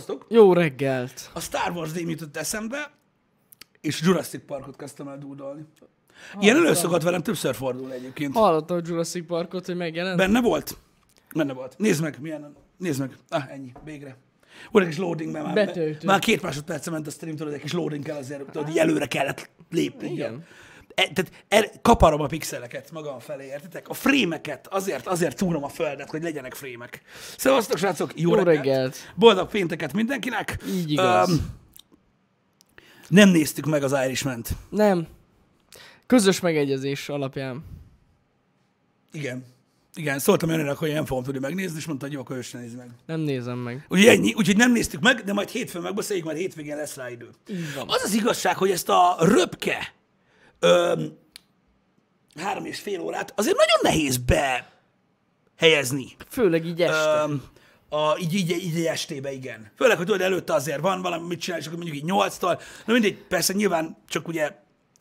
Szevasztok! Jó reggelt! A Star Wars Day jutott eszembe, és Jurassic Parkot kezdtem el dúdolni. Ilyen elő szokott velem többször fordul egyébként. Hallottam a Jurassic Parkot, hogy megjelent? Benne volt? Benne volt. Nézd meg, milyen. Nézd meg. Ah, ennyi. Végre. Volt egy kis loading, mert már, már két másodperce ment a stream, tudod, egy kis loading kell azért, tudod, így előre kellett lépni. Igen. E, tehát er, kaparom a pixeleket magam felé, értitek? A frémeket, azért, azért túrom a földet, hogy legyenek frémek. Szevasztok, srácok! Jó, Jó reggelt! reggelt. Boldog pénteket mindenkinek! Így igaz. nem néztük meg az Irishman-t. Nem. Közös megegyezés alapján. Igen. Igen, szóltam önnek, hogy nem fogom tudni megnézni, és mondta, hogy jó, akkor ő sem meg. Nem nézem meg. Ugye ennyi, úgyhogy nem néztük meg, de majd hétfőn megbeszéljük, mert hétvégén lesz rá idő. Van. Az az igazság, hogy ezt a röpke öm, három és fél órát azért nagyon nehéz be helyezni. Főleg így este. Öm, a, így, így, így estébe, igen. Főleg, hogy tudod, előtte azért van valami, mit csinálni, és akkor mondjuk így nyolctól. Na mindegy, persze nyilván csak ugye...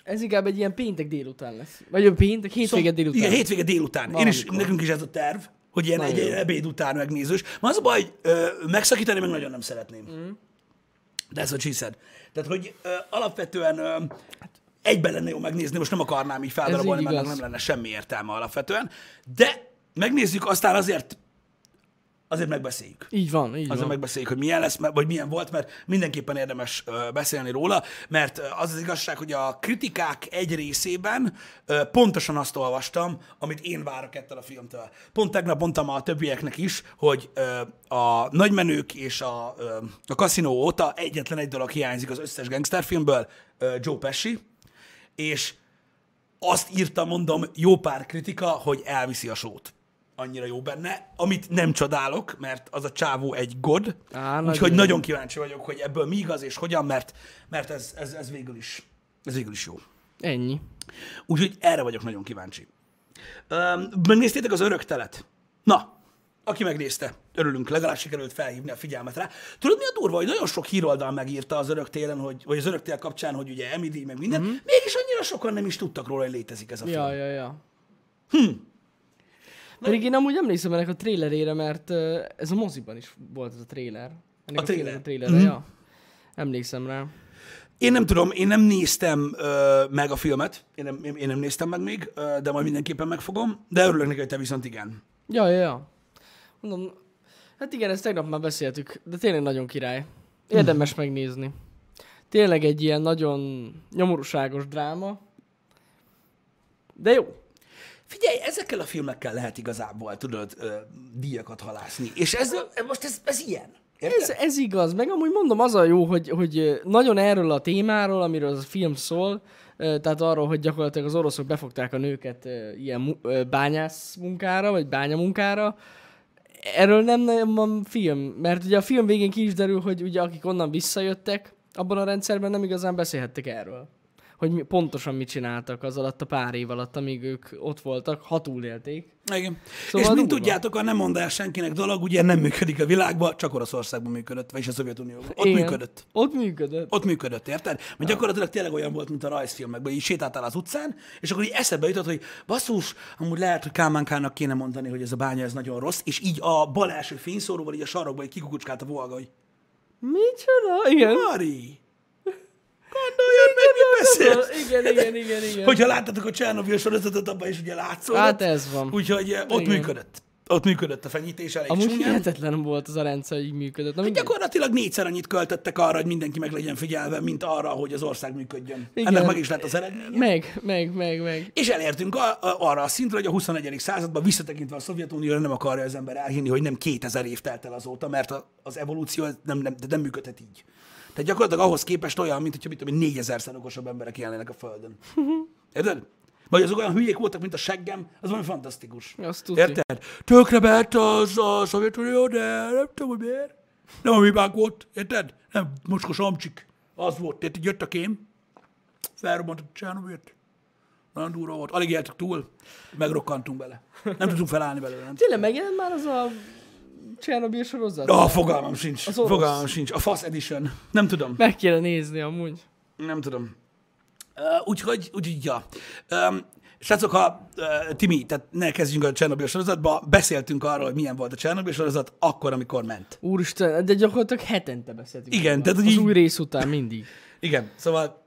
Ez inkább egy ilyen péntek délután lesz. Vagy a péntek, hétvége délután. Igen, hétvége délután. Én is, Valamikor. nekünk is ez a terv, hogy ilyen egy, Nagyon egy ebéd után megnézős. Ma az a baj, hogy ö, megszakítani meg nagyon nem szeretném. Mm. De ez a said. Tehát, hogy ö, alapvetően ö, egyben lenne jó megnézni, most nem akarnám így feldarabolni, mert nem lenne semmi értelme alapvetően. De megnézzük, aztán azért azért megbeszéljük. Így van, így Azért van. megbeszéljük, hogy milyen lesz, vagy milyen volt, mert mindenképpen érdemes beszélni róla, mert az az igazság, hogy a kritikák egy részében pontosan azt olvastam, amit én várok ettől a filmtől. Pont tegnap mondtam a többieknek is, hogy a nagymenők és a, a kaszinó óta egyetlen egy dolog hiányzik az összes gangsterfilmből, Joe Pesci, és azt írta, mondom, jó pár kritika, hogy elviszi a sót. Annyira jó benne, amit nem csodálok, mert az a csávó egy god, Á, úgyhogy nagyon nagyon kíváncsi vagyok, hogy ebből mi igaz és hogyan, mert, mert ez, ez, ez, végül is, ez végül is jó. Ennyi. Úgyhogy erre vagyok nagyon kíváncsi. Um, megnéztétek az öröktelet? Na, aki megnézte, örülünk, legalább sikerült felhívni a figyelmet rá. Tudod, mi a durva, hogy nagyon sok híroldal megírta az öröktélen, hogy, vagy az öröktél kapcsán, hogy ugye Emidi, meg minden, mm-hmm. mégis annyira sokan nem is tudtak róla, hogy létezik ez a film. Ja, ja, ja. Hm. Pedig én amúgy emlékszem ennek a trailerére, mert ez a moziban is volt ez a trailer. Ennek A filmnek trailer. A trailerre, ja. Emlékszem rá. Én nem tudom, én nem néztem ö, meg a filmet, én nem, én, én nem néztem meg még, ö, de majd mindenképpen megfogom, de örülök neki, hogy te viszont igen. Ja, ja, ja. Mondom, hát igen, ezt tegnap már beszéltük, de tényleg nagyon király. Érdemes megnézni. Tényleg egy ilyen nagyon nyomorúságos dráma. De jó. Figyelj, ezekkel a filmekkel lehet igazából, tudod, díjakat halászni. És ez, most ez, ez ilyen. Érted? Ez, ez igaz, meg amúgy mondom, az a jó, hogy, hogy nagyon erről a témáról, amiről az a film szól, tehát arról, hogy gyakorlatilag az oroszok befogták a nőket ilyen bányász munkára, vagy bányamunkára, erről nem nagyon van film, mert ugye a film végén ki is derül, hogy ugye akik onnan visszajöttek, abban a rendszerben nem igazán beszélhettek erről. Hogy mi, pontosan mit csináltak az alatt a pár év alatt, amíg ők ott voltak, ha túlélték. Igen. Szóval és mint durva. tudjátok, a nem mond el senkinek dolog, ugye nem működik a világban, csak Oroszországban működött, vagyis a Szovjetunióban. Ott Igen. működött. Ott működött. Ott működött, érted? Mert gyakorlatilag tényleg olyan volt, mint a rajzfilmekben, így sétáltál az utcán, és akkor így eszedbe jutott, hogy basszus, amúgy lehet, hogy Kálmánkának kéne mondani, hogy ez a bánya ez nagyon rossz, és így a bal első fényszóróval így a sarokba így kikukucskált a volga, hogy Micsoda? Igen. Mari, gondoljon meg, mi beszélsz? Igen, igen, igen, igen. Hogyha láttatok a Csernobyl sorozatot, abban is ugye látszódott. Hát ez van. Úgyhogy eh, ott Igen. működött. Ott működött a fenyítés elég Amúgy csúnyán. hihetetlen volt az a rendszer, így működött. Na, mindegy. Gyakorlatilag négyszer annyit költöttek arra, hogy mindenki meg legyen figyelve, mint arra, hogy az ország működjön. Igen. Ennek meg is lett az eredménye. Meg, meg, meg, meg. És elértünk a, a, arra a szintre, hogy a 21. században visszatekintve a Szovjetunióra nem akarja az ember elhinni, hogy nem 2000 év telt el azóta, mert a, az evolúció nem, nem, de nem működhet így. Tehát gyakorlatilag ahhoz képest olyan, mint hogyha mit tudom, én, 4000-szer okosabb emberek élnének a Földön. Érted? Vagy azok olyan hülyék voltak, mint a seggem, az valami fantasztikus. Azt tudni. Érted? Tökre beállt az a Szovjetunió, de nem tudom, hogy miért. Nem a mibánk volt, érted? Nem, mocskos amcsik. Az volt, érted? Jött a kém, felrobbant a Csernobylt. Nagyon durva volt. Alig éltük túl, megrokkantunk bele. Nem tudtunk felállni belőle. Tényleg megjelent már az a Csernobyl sorozat? Ah, fogalmam sincs. Az orosz. Fogalmam sincs. A Fasz Edition. Nem tudom. Meg kéne nézni amúgy. Nem tudom. Uh, úgyhogy, úgyhogy, ja. Um, Srácok, ha uh, Timi, tehát ne kezdjünk a Csernobyl sorozatba, beszéltünk arról, hogy milyen volt a Csernobyl sorozat, akkor, amikor ment. Úristen, de gyakorlatilag hetente beszéltünk. Igen, róla. tehát, hogy Az így- új rész után mindig. Igen, szóval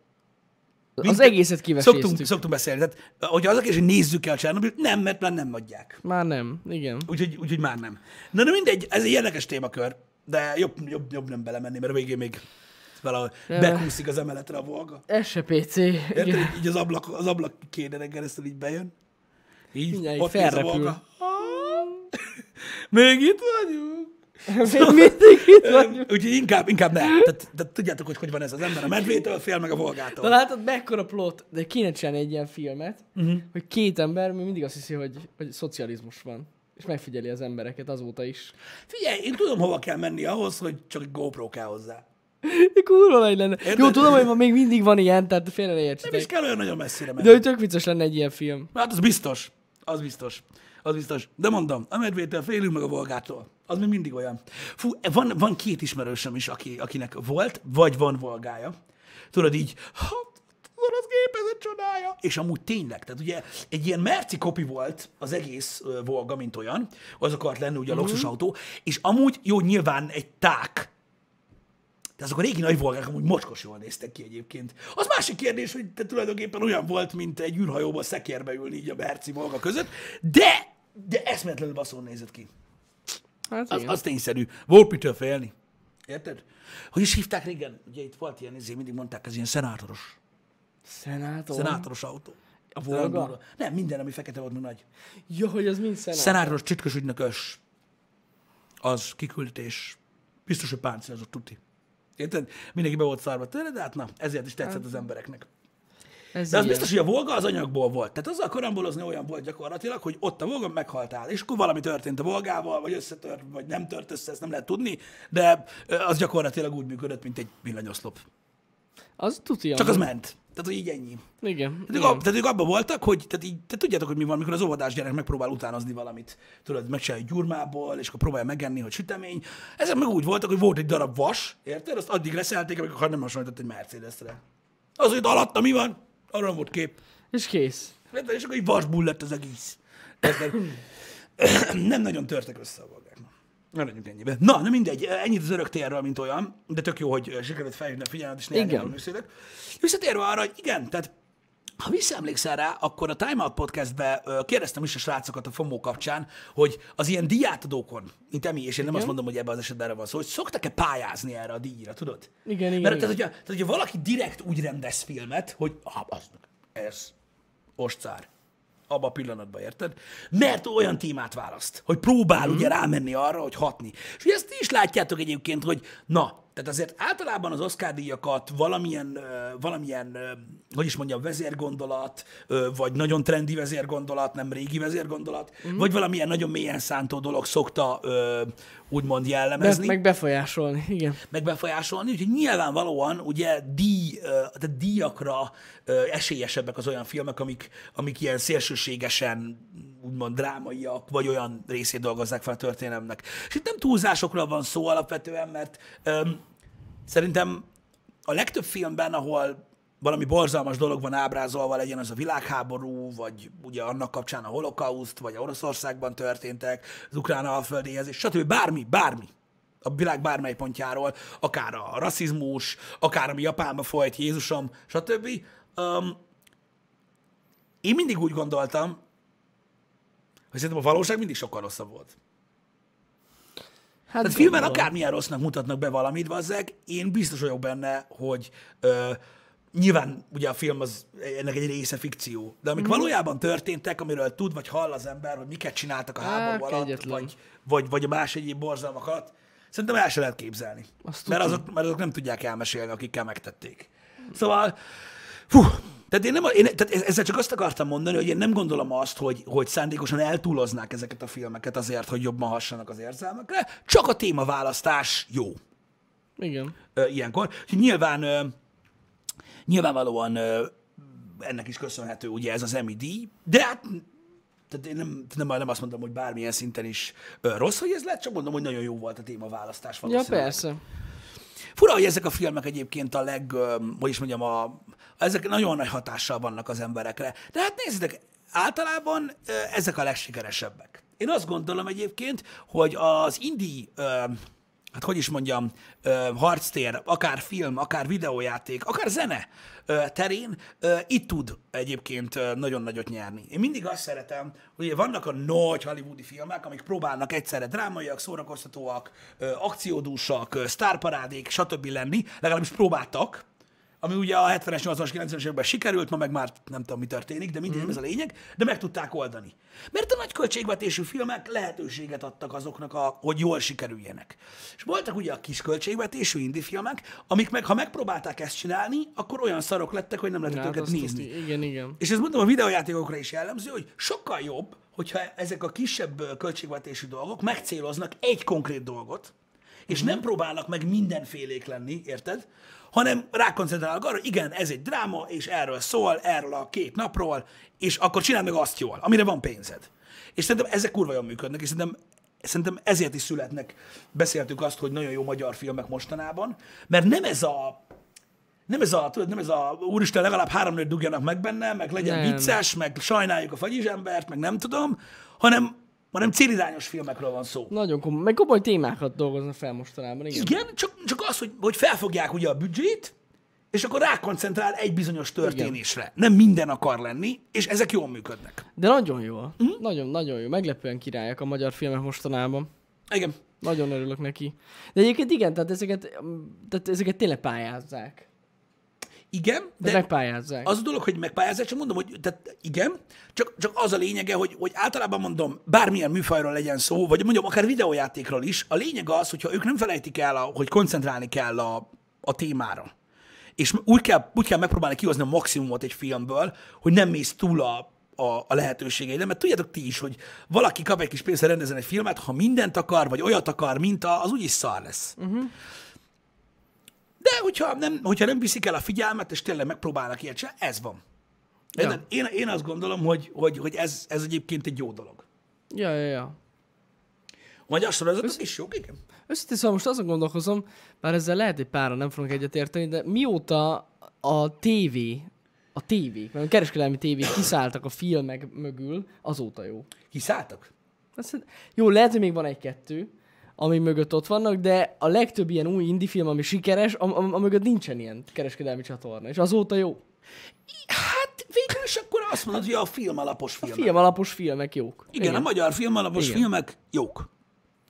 Az Mind- egészet kiveséztük. szoktunk, szoktunk beszélni. Tehát, hogy az a kérdés, hogy nézzük el a Csernobyl, nem, mert már nem adják. Már nem, igen. Úgyhogy, úgyhogy már nem. Na de mindegy, ez egy érdekes témakör, de jobb, jobb, jobb nem belemenni, mert a végén még valahogy bekúszik az emeletre a volga. SPC. Érted? Igen. Így, az ablak, az ablak kéne keresztül így bejön. Így, Mindjárt ott felrepül. Még itt vagyunk. Még mindig itt vagyunk. Úgyhogy inkább, inkább ne. Tehát, tehát tudjátok, hogy hogy van ez az ember. A medvétől fél meg a De volgától. látod, mekkora plot, de kéne csinálni egy ilyen filmet, uh-huh. hogy két ember még mindig azt hiszi, hogy, hogy szocializmus van. És megfigyeli az embereket azóta is. Figyelj, én tudom, hova kell menni ahhoz, hogy csak egy GoPro kell hozzá. De kurva nagy lenne. Érted? Jó, tudom, hogy ma még mindig van ilyen, tehát félre ne Nem is értsetek. kell olyan nagyon messzire menni. De hogy tök vicces lenne egy ilyen film. Hát az biztos. Az biztos. Az biztos. De mondom, a medvétől félünk meg a volgától. Az még mindig olyan. Fú, van, van két ismerősöm is, aki, akinek volt, vagy van volgája. Tudod így, hát, az gépezet csodája. És amúgy tényleg, tehát ugye egy ilyen merci kopi volt az egész ö, Volga, mint olyan, az akart lenni ugye a luxusautó, és amúgy jó, nyilván egy ták, de azok a régi nagy volgák amúgy mocskos jól néztek ki egyébként. Az másik kérdés, hogy te tulajdonképpen olyan volt, mint egy űrhajóba szekérbe ülni így a Berci volga között, de, de eszméletlenül baszón nézett ki. Hát Az, igen. az tényszerű. Volt mitől félni. Érted? Hogy is hívták régen? Ugye itt volt ilyen, izé, mindig mondták, ez ilyen szenátoros. Szenátor. Szenátoros autó. A Volga? Nem, minden, ami fekete volt, meg nagy. Ja, hogy az mind szenátor. Szenátoros, csütkös ügynökös. Az kiküldtés. Biztos, hogy páncélozott tuti. Érted? Mindenki be volt szarva tőle, de hát na, ezért is tetszett az embereknek. Ez De az ilyen. biztos, hogy a Volga az anyagból volt. Tehát azzal karambolozni olyan volt gyakorlatilag, hogy ott a Volga meghaltál, és akkor valami történt a Volgával, vagy összetört, vagy nem tört össze, ezt nem lehet tudni, de az gyakorlatilag úgy működött, mint egy villanyoszlop. Az tuti Csak az ment. Tehát, hogy így ennyi. Igen. Tehát igen. ab, tehát ők abban voltak, hogy tehát így, te tudjátok, hogy mi van, mikor az óvodás gyerek megpróbál utánozni valamit. Tudod, megcsinálja egy gyurmából, és akkor próbálja megenni, hogy sütemény. Ezek meg úgy voltak, hogy volt egy darab vas, érted? Azt addig reszelték, amikor nem hasonlított egy Mercedesre. Az, hogy alatta mi van, arra volt kép. És kész. Érted? És akkor így vasbull lett az egész. Nem nagyon törtek össze a. Na, Nem legyünk ennyibe. Na, nem mindegy, ennyit az örök térről, mint olyan, de tök jó, hogy sikerült felhívni a figyelmet, és néhány Igen. beszélek. Visszatérve arra, hogy igen, tehát ha visszaemlékszel rá, akkor a Time Out podcastbe kérdeztem is a srácokat a FOMO kapcsán, hogy az ilyen díjátadókon, mint Emi, és én nem azt mondom, hogy ebben az esetben erre van szó, hogy szoktak-e pályázni erre a díjra, tudod? Igen, igen, Mert igen. tehát, hogyha, tehát, hogyha valaki direkt úgy rendez filmet, hogy ah, az ez ostcár. Abba a pillanatban, érted? Mert olyan témát választ, hogy próbál mm. ugye rámenni arra, hogy hatni. És ugye ezt ti is látjátok egyébként, hogy na, tehát azért általában az Oscar díjakat valamilyen, valamilyen hogy is mondjam, vezérgondolat, vagy nagyon trendi vezérgondolat, nem régi vezérgondolat, mm. vagy valamilyen nagyon mélyen szántó dolog szokta úgymond Be, jellemezni meg befolyásolni, igen. meg befolyásolni, úgyhogy nyilvánvalóan ugye díj, tehát díjakra esélyesebbek az olyan filmek, amik, amik ilyen szélsőségesen úgymond drámaiak, vagy olyan részét dolgozzák fel a történelemnek. És itt nem túlzásokra van szó alapvetően, mert öm, szerintem a legtöbb filmben, ahol valami borzalmas dolog van ábrázolva, legyen az a világháború, vagy ugye annak kapcsán a holokauszt, vagy a Oroszországban történtek, az ukrán alföldéhez, stb. Bármi, bármi a világ bármely pontjáról, akár a rasszizmus, akár ami Japánba folyt, Jézusom, stb. Um, én mindig úgy gondoltam, hogy szerintem a valóság mindig sokkal rosszabb volt. Hát Tehát filmen gondolom. akármilyen rossznak mutatnak be valamit, vazzeg, én biztos vagyok benne, hogy ö, nyilván ugye a film az ennek egy része fikció, de amik mm. valójában történtek, amiről tud vagy hall az ember, hogy miket csináltak a háború alatt, kegyetlen. vagy, vagy, vagy a más egyéb borzalmakat, szerintem el se lehet képzelni. Azt Mert tudom. azok, mert azok nem tudják elmesélni, akikkel megtették. Szóval, fú, tehát én, nem, én tehát ezzel csak azt akartam mondani, hogy én nem gondolom azt, hogy, hogy szándékosan eltúloznák ezeket a filmeket azért, hogy jobban hassanak az érzelmekre, csak a témaválasztás jó Igen. ö, ilyenkor. Úgyhogy nyilván, ö, nyilvánvalóan ö, ennek is köszönhető ugye ez az Emmy díj, de hát tehát én nem, nem, nem azt mondom, hogy bármilyen szinten is ö, rossz, hogy ez lett, csak mondom, hogy nagyon jó volt a témaválasztás Ja, persze. Fura, hogy ezek a filmek egyébként a leg, ö, hogy is mondjam, a, ezek nagyon nagy hatással vannak az emberekre. De hát nézzétek, általában ezek a legsikeresebbek. Én azt gondolom egyébként, hogy az indie, hát hogy is mondjam, harctér, akár film, akár videójáték, akár zene terén itt tud egyébként nagyon nagyot nyerni. Én mindig azt szeretem, hogy vannak a nagy hollywoodi filmek, amik próbálnak egyszerre drámaiak, szórakoztatóak, akciódúsak, sztárparádék, stb. lenni, legalábbis próbáltak, ami ugye a 70-es, 80-as, 90-es években sikerült, ma meg már nem tudom, mi történik, de mindig mm. ez a lényeg, de meg tudták oldani. Mert a nagy költségvetésű filmek lehetőséget adtak azoknak, a, hogy jól sikerüljenek. És voltak ugye a kis költségvetésű indie filmek, amik meg, ha megpróbálták ezt csinálni, akkor olyan szarok lettek, hogy nem lehetett Hát őket nézni. tuti. Igen, igen. És ezt mondom a videójátékokra is jellemző, hogy sokkal jobb, hogyha ezek a kisebb költségvetésű dolgok megcéloznak egy konkrét dolgot, és Mhm. nem próbálnak meg mindenfélék lenni, érted? Hanem rákoncentrálnak arra, hogy igen, ez egy dráma, és erről szól, erről a két napról, és akkor csináld meg azt jól, amire van pénzed. És szerintem ezek kurva jól működnek, és szerintem, szerintem ezért is születnek, beszéltük azt, hogy nagyon jó magyar filmek mostanában, mert nem ez a nem ez a, tudod, nem ez a úristen, legalább három nőt dugjanak meg benne, meg legyen Nem. vicces, meg sajnáljuk a fagyizsembert, meg nem tudom, hanem, hanem célirányos filmekről van szó. Nagyon komoly, meg komoly témákat dolgoznak fel mostanában, igen. Igen, csak, csak az, hogy, hogy felfogják ugye a büdzsét, és akkor rákoncentrál egy bizonyos történésre. Igen. Nem minden akar lenni, és ezek jól működnek. De nagyon jó. Mhm. Nagyon, nagyon jó. Meglepően királyak a magyar filmek mostanában. Igen. Nagyon örülök neki. De egyébként igen, tehát ezeket, tehát ezeket tényleg pályázzák. Igen, De de megpályázzák. az a dolog, hogy megpályázás, csak mondom, hogy tehát igen, csak, csak az a lényege, hogy, hogy általában mondom, bármilyen műfajról legyen szó, vagy mondjam, akár videójátékról is, a lényeg az, hogyha ők nem felejtik el, a, hogy koncentrálni kell a, a témára. És úgy kell, úgy kell megpróbálni kihozni a maximumot egy filmből, hogy nem mész túl a, a, a lehetőségeiden, mert tudjátok ti is, hogy valaki kap egy kis pénzt, rendezzen egy filmet, ha mindent akar, vagy olyat akar, mint a, az úgyis szar lesz. Uh-huh. De hogyha nem, hogyha nem viszik el a figyelmet, és tényleg megpróbálnak ilyet csinálni, ez van. Ja. Én, én azt gondolom, hogy, hogy, hogy ez, ez egyébként egy jó dolog. Ja, ja, ja. Magyar sorozatok is jók, igen. Őszintén szóval most azon gondolkozom, bár ezzel lehet egy pára nem fogunk egyetérteni, de mióta a TV, a tévék, mert a kereskedelmi tévék kiszálltak a filmek mögül, azóta jó. Kiszálltak? Azt, jó, lehet, hogy még van egy-kettő, ami mögött ott vannak, de a legtöbb ilyen új indie film, ami sikeres, am- am- a mögött nincsen ilyen kereskedelmi csatorna, és azóta jó. Hát végül is akkor azt mondod, hogy a film alapos filmek. Film alapos filmek jók. Igen, Igen, a magyar film alapos Igen. filmek jók.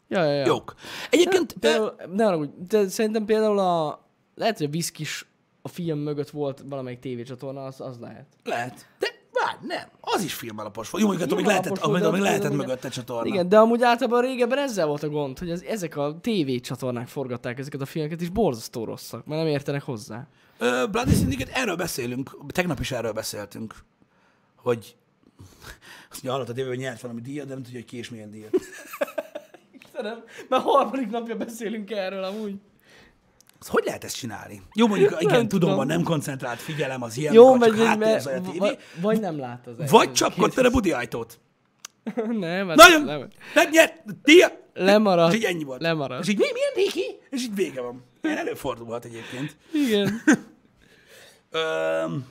Ja, ja, ja. Jók. Egyébként, Például, ne arra, de szerintem például a, lehet, hogy a Viszkis a film mögött volt valamelyik tévécsatorna, az, az lehet. lehet. De várj, nem. Az is film alapos volt. Jó, mondjuk, még lehetett, amíg, amíg lehetett mögötte csatorna. Igen, de amúgy általában régebben ezzel volt a gond, hogy az, ezek a tévécsatornák forgatták ezeket a filmeket, és borzasztó rosszak, mert nem értenek hozzá. Ö, Bloody Syndicate, erről beszélünk, tegnap is erről beszéltünk, hogy azt mondja, hallottad, hogy nyert valami díjat, de nem tudja, hogy ki és milyen díjat. Istenem, már harmadik napja beszélünk erről amúgy. Azt hogy lehet ezt csinálni? Jó, mondjuk, igen, Nem tudom, van nem koncentrált figyelem az ilyen, Jó, vagy, csak vagy, háttérzel a tévé, vagy, vagy nem lát az vagy csapkodtad a budi ajtót. Nem, hát Nagyon, nem. megnyert, díjat, Lemaradt. és így ennyi volt. Lemaradt. És így, mi, milyen Riki? És így vége van. Ilyen előfordulhat egyébként. Igen. Öm,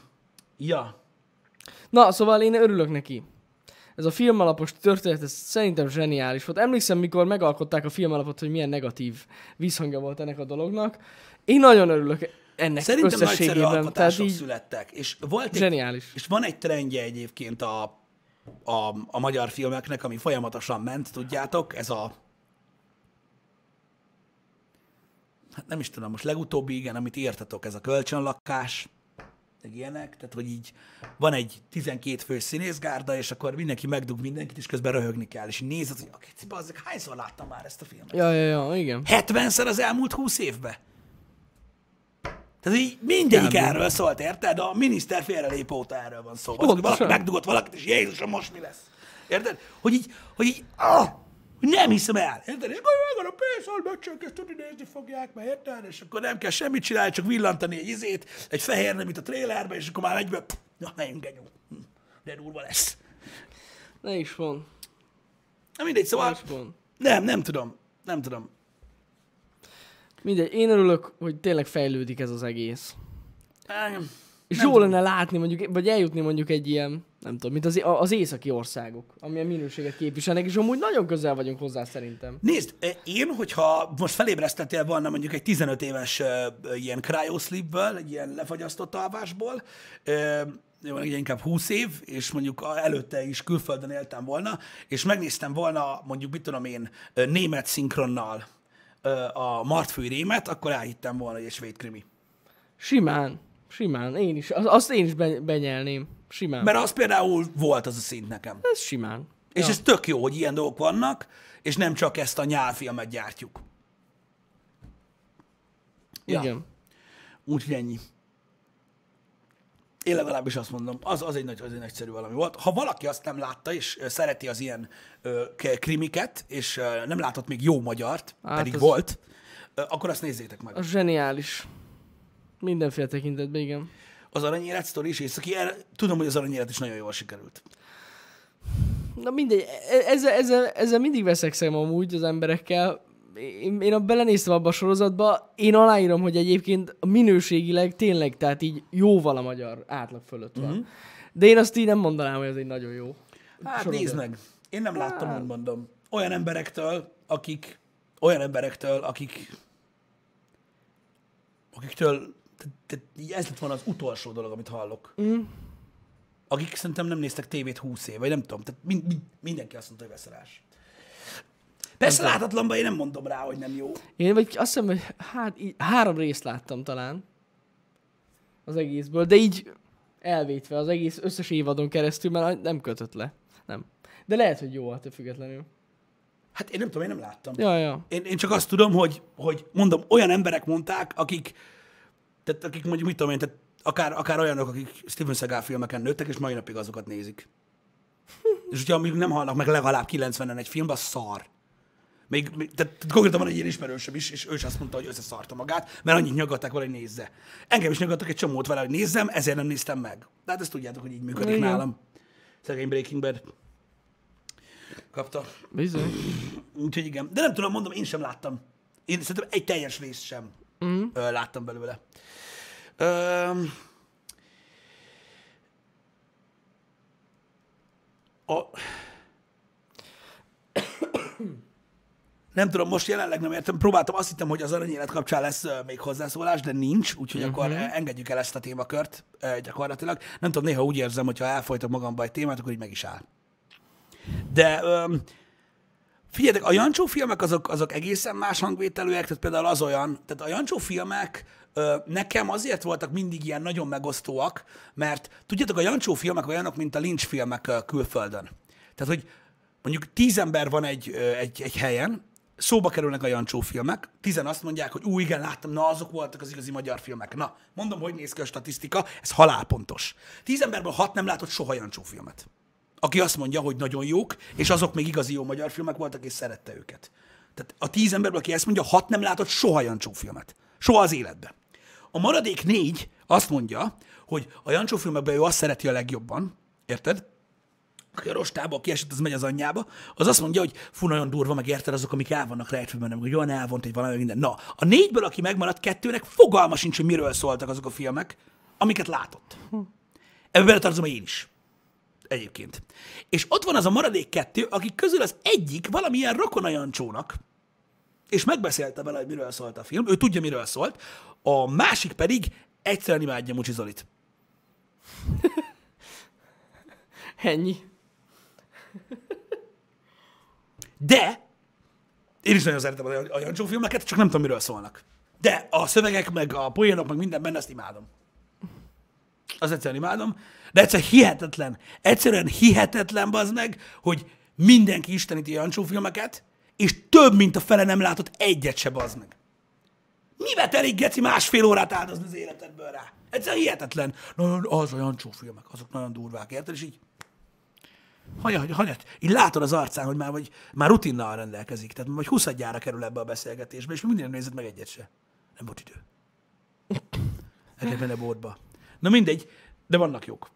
ja, Na, szóval én örülök neki. Ez a filmalapos történet, ez szerintem zseniális volt. Emlékszem, mikor megalkották a filmalapot, hogy milyen negatív visszhangja volt ennek a dolognak. Én nagyon örülök ennek Szerintem összességében. Tehát alkotások így születtek. És, volt egy, zseniális. és van egy trendje egyébként a, a, a magyar filmeknek, ami folyamatosan ment, tudjátok, ez a hát nem is tudom, most legutóbbi, igen, amit írtatok, ez a kölcsönlakás, meg ilyenek, tehát hogy így van egy 12 fős színészgárda, és akkor mindenki megdug mindenkit, és közben röhögni kell, és nézed, hogy akit, bazzeg, hányszor láttam már ezt a filmet? Ja, ja, ja, igen. 70-szer az elmúlt 20 évben. Tehát így mindegyik Kb. erről szólt, érted? A miniszter félrelép óta erről van szó. Az, hogy valaki megdugott valakit, és Jézusom, most mi lesz? Érted? Hogy így, hogy így, ah, hogy nem hiszem el. Érted? És akkor megvan a pénz, hogy megcsönk, ezt tudni nézni fogják, mert érted? És akkor nem kell semmit csinálni, csak villantani egy izét, egy fehér nem, mint a trélerbe, és akkor már egyből, pff, na, menjünk, genyó. Hm, De durva lesz. Ne is van. Na mindegy, Ne szóval is van. nem, nem tudom. Nem tudom. Mindegy, én örülök, hogy tényleg fejlődik ez az egész. Nem, És nem jó tudom. lenne látni mondjuk, vagy eljutni mondjuk egy ilyen nem tudom, mint az, az északi országok, amilyen minőséget képviselnek, és amúgy nagyon közel vagyunk hozzá szerintem. Nézd, én, hogyha most felébresztettél volna mondjuk egy 15 éves uh, ilyen cryosleepből, egy ilyen lefagyasztott alvásból, uh, jó, inkább 20 év, és mondjuk előtte is külföldön éltem volna, és megnéztem volna mondjuk, mit tudom én, német szinkronnal a Martfői Rémet, akkor elhittem volna, hogy egy svéd krimi. Simán, simán, én is, azt én is benyelném, simán. Mert az például volt az a szint nekem. Ez simán. És ja. ez tök jó, hogy ilyen dolgok vannak, és nem csak ezt a nyálfilmet gyártjuk. Igen. Ja. Úgyhogy ennyi. Én legalábbis azt mondom, az, az, egy nagy, az egy nagyszerű valami volt. Ha valaki azt nem látta, és szereti az ilyen ö, krimiket, és ö, nem látott még jó magyart, hát pedig az... volt, ö, akkor azt nézzétek meg. Az zseniális. Mindenféle tekintetben, igen. Az aranyélet sztori is északi, tudom, hogy az aranyélet is nagyon jól sikerült. Na mindegy, e, ezzel, ezzel, ezzel mindig veszekszem amúgy az emberekkel, én, én a belenéztem abba a sorozatba, én aláírom, hogy egyébként minőségileg tényleg, tehát így jóval a magyar átlag fölött van. Mm-hmm. De én azt így nem mondanám, hogy ez egy nagyon jó Hát sorozat. nézd meg, én nem láttam, hát. mondom. Olyan emberektől, akik, olyan emberektől, akik, akiktől, tehát ez lett volna az utolsó dolog, amit hallok. Mm. Akik szerintem nem néztek tévét 20 év, vagy nem tudom, tehát mind, mind, mindenki azt mondta, hogy veszerás. Persze látatlanban én nem mondom rá, hogy nem jó. Én vagy azt hiszem, hogy hát így, három részt láttam talán az egészből, de így elvétve az egész összes évadon keresztül, mert nem kötött le. Nem. De lehet, hogy jó, hát függetlenül. Hát én nem tudom, én nem láttam. Ja, ja. Én, én csak azt tudom, hogy, hogy mondom, olyan emberek mondták, akik, tehát akik mondjuk mit tudom én, tehát akár, akár olyanok, akik Steven Seagal filmeken nőttek, és mai napig azokat nézik. és hogyha mondjuk nem halnak meg legalább 90-en egy filmben, az szar. Még, még tehát konkrétan van egy ilyen ismerősöm is, és ő is azt mondta, hogy összeszarta magát, mert annyit nyaggatták vele, hogy nézze. Engem is nyaggattak egy csomót vele, hogy nézzem, ezért nem néztem meg. De hát ezt tudjátok, hogy így működik Igen. nálam. Szegény Breaking Bad. Kapta. Bizony. Úgyhogy igen. De nem tudom, mondom, én sem láttam. Én szerintem egy teljes részt sem mm. ö, láttam belőle. Ö, a, nem tudom, most jelenleg nem értem. Próbáltam, azt hittem, hogy az aranyélet kapcsán lesz még hozzászólás, de nincs, úgyhogy uh-huh. akkor uh, engedjük el ezt a témakört uh, gyakorlatilag. Nem tudom, néha úgy érzem, hogy ha elfolytok magamba egy témát, akkor így meg is áll. De um, figyeljetek, a Jancsó filmek azok, azok egészen más hangvételűek, tehát például az olyan, tehát a Jancsó filmek uh, nekem azért voltak mindig ilyen nagyon megosztóak, mert tudjátok, a Jancsó filmek olyanok, mint a Lynch filmek uh, külföldön. Tehát, hogy mondjuk tíz ember van egy, egy, egy helyen, szóba kerülnek a Jancsó filmek, tizen azt mondják, hogy ú, igen, láttam, na azok voltak az igazi magyar filmek. Na, mondom, hogy néz ki a statisztika, ez halálpontos. Tíz emberből hat nem látott soha Jancsó filmet. Aki azt mondja, hogy nagyon jók, és azok még igazi jó magyar filmek voltak, és szerette őket. Tehát a tíz emberből, aki ezt mondja, hat nem látott soha Jancsó filmet. Soha az életbe. A maradék négy azt mondja, hogy a Jancsó filmekben ő azt szereti a legjobban, érted? aki a rostába kiesett, az megy az anyjába, az azt mondja, hogy fú, nagyon durva, meg érted azok, amik el vannak rejtve bennem, hogy olyan elvont egy valami minden. Na, a négyből, aki megmaradt kettőnek, fogalma sincs, hogy miről szóltak azok a filmek, amiket látott. Ebbe beletartozom én is. Egyébként. És ott van az a maradék kettő, akik közül az egyik valamilyen rokon a Jancsónak, és megbeszélte vele, hogy miről szólt a film, ő tudja, miről szólt, a másik pedig egyszerűen imádja Mucsi Zolit. Ennyi. De én is nagyon szeretem a Jancsó filmeket, csak nem tudom, miről szólnak. De a szövegek, meg a poénok, meg minden benne, ezt imádom. Az egyszerűen imádom. De egyszer hihetetlen, egyszerűen hihetetlen az meg, hogy mindenki isteníti a Jancsó filmeket, és több, mint a fele nem látott egyet se bazd meg. Mivel telik, Geci, másfél órát áldozni az életedből rá? Egyszerűen hihetetlen. Na, az a Jancsó filmek, azok nagyon durvák, érted? És így Hanyat, hanyat. Így látod az arcán, hogy már, vagy, már rutinnal rendelkezik. Tehát vagy 20 gyára kerül ebbe a beszélgetésbe, és minden nézett meg egyet se. Nem volt idő. El benne bótba. Na mindegy, de vannak jók.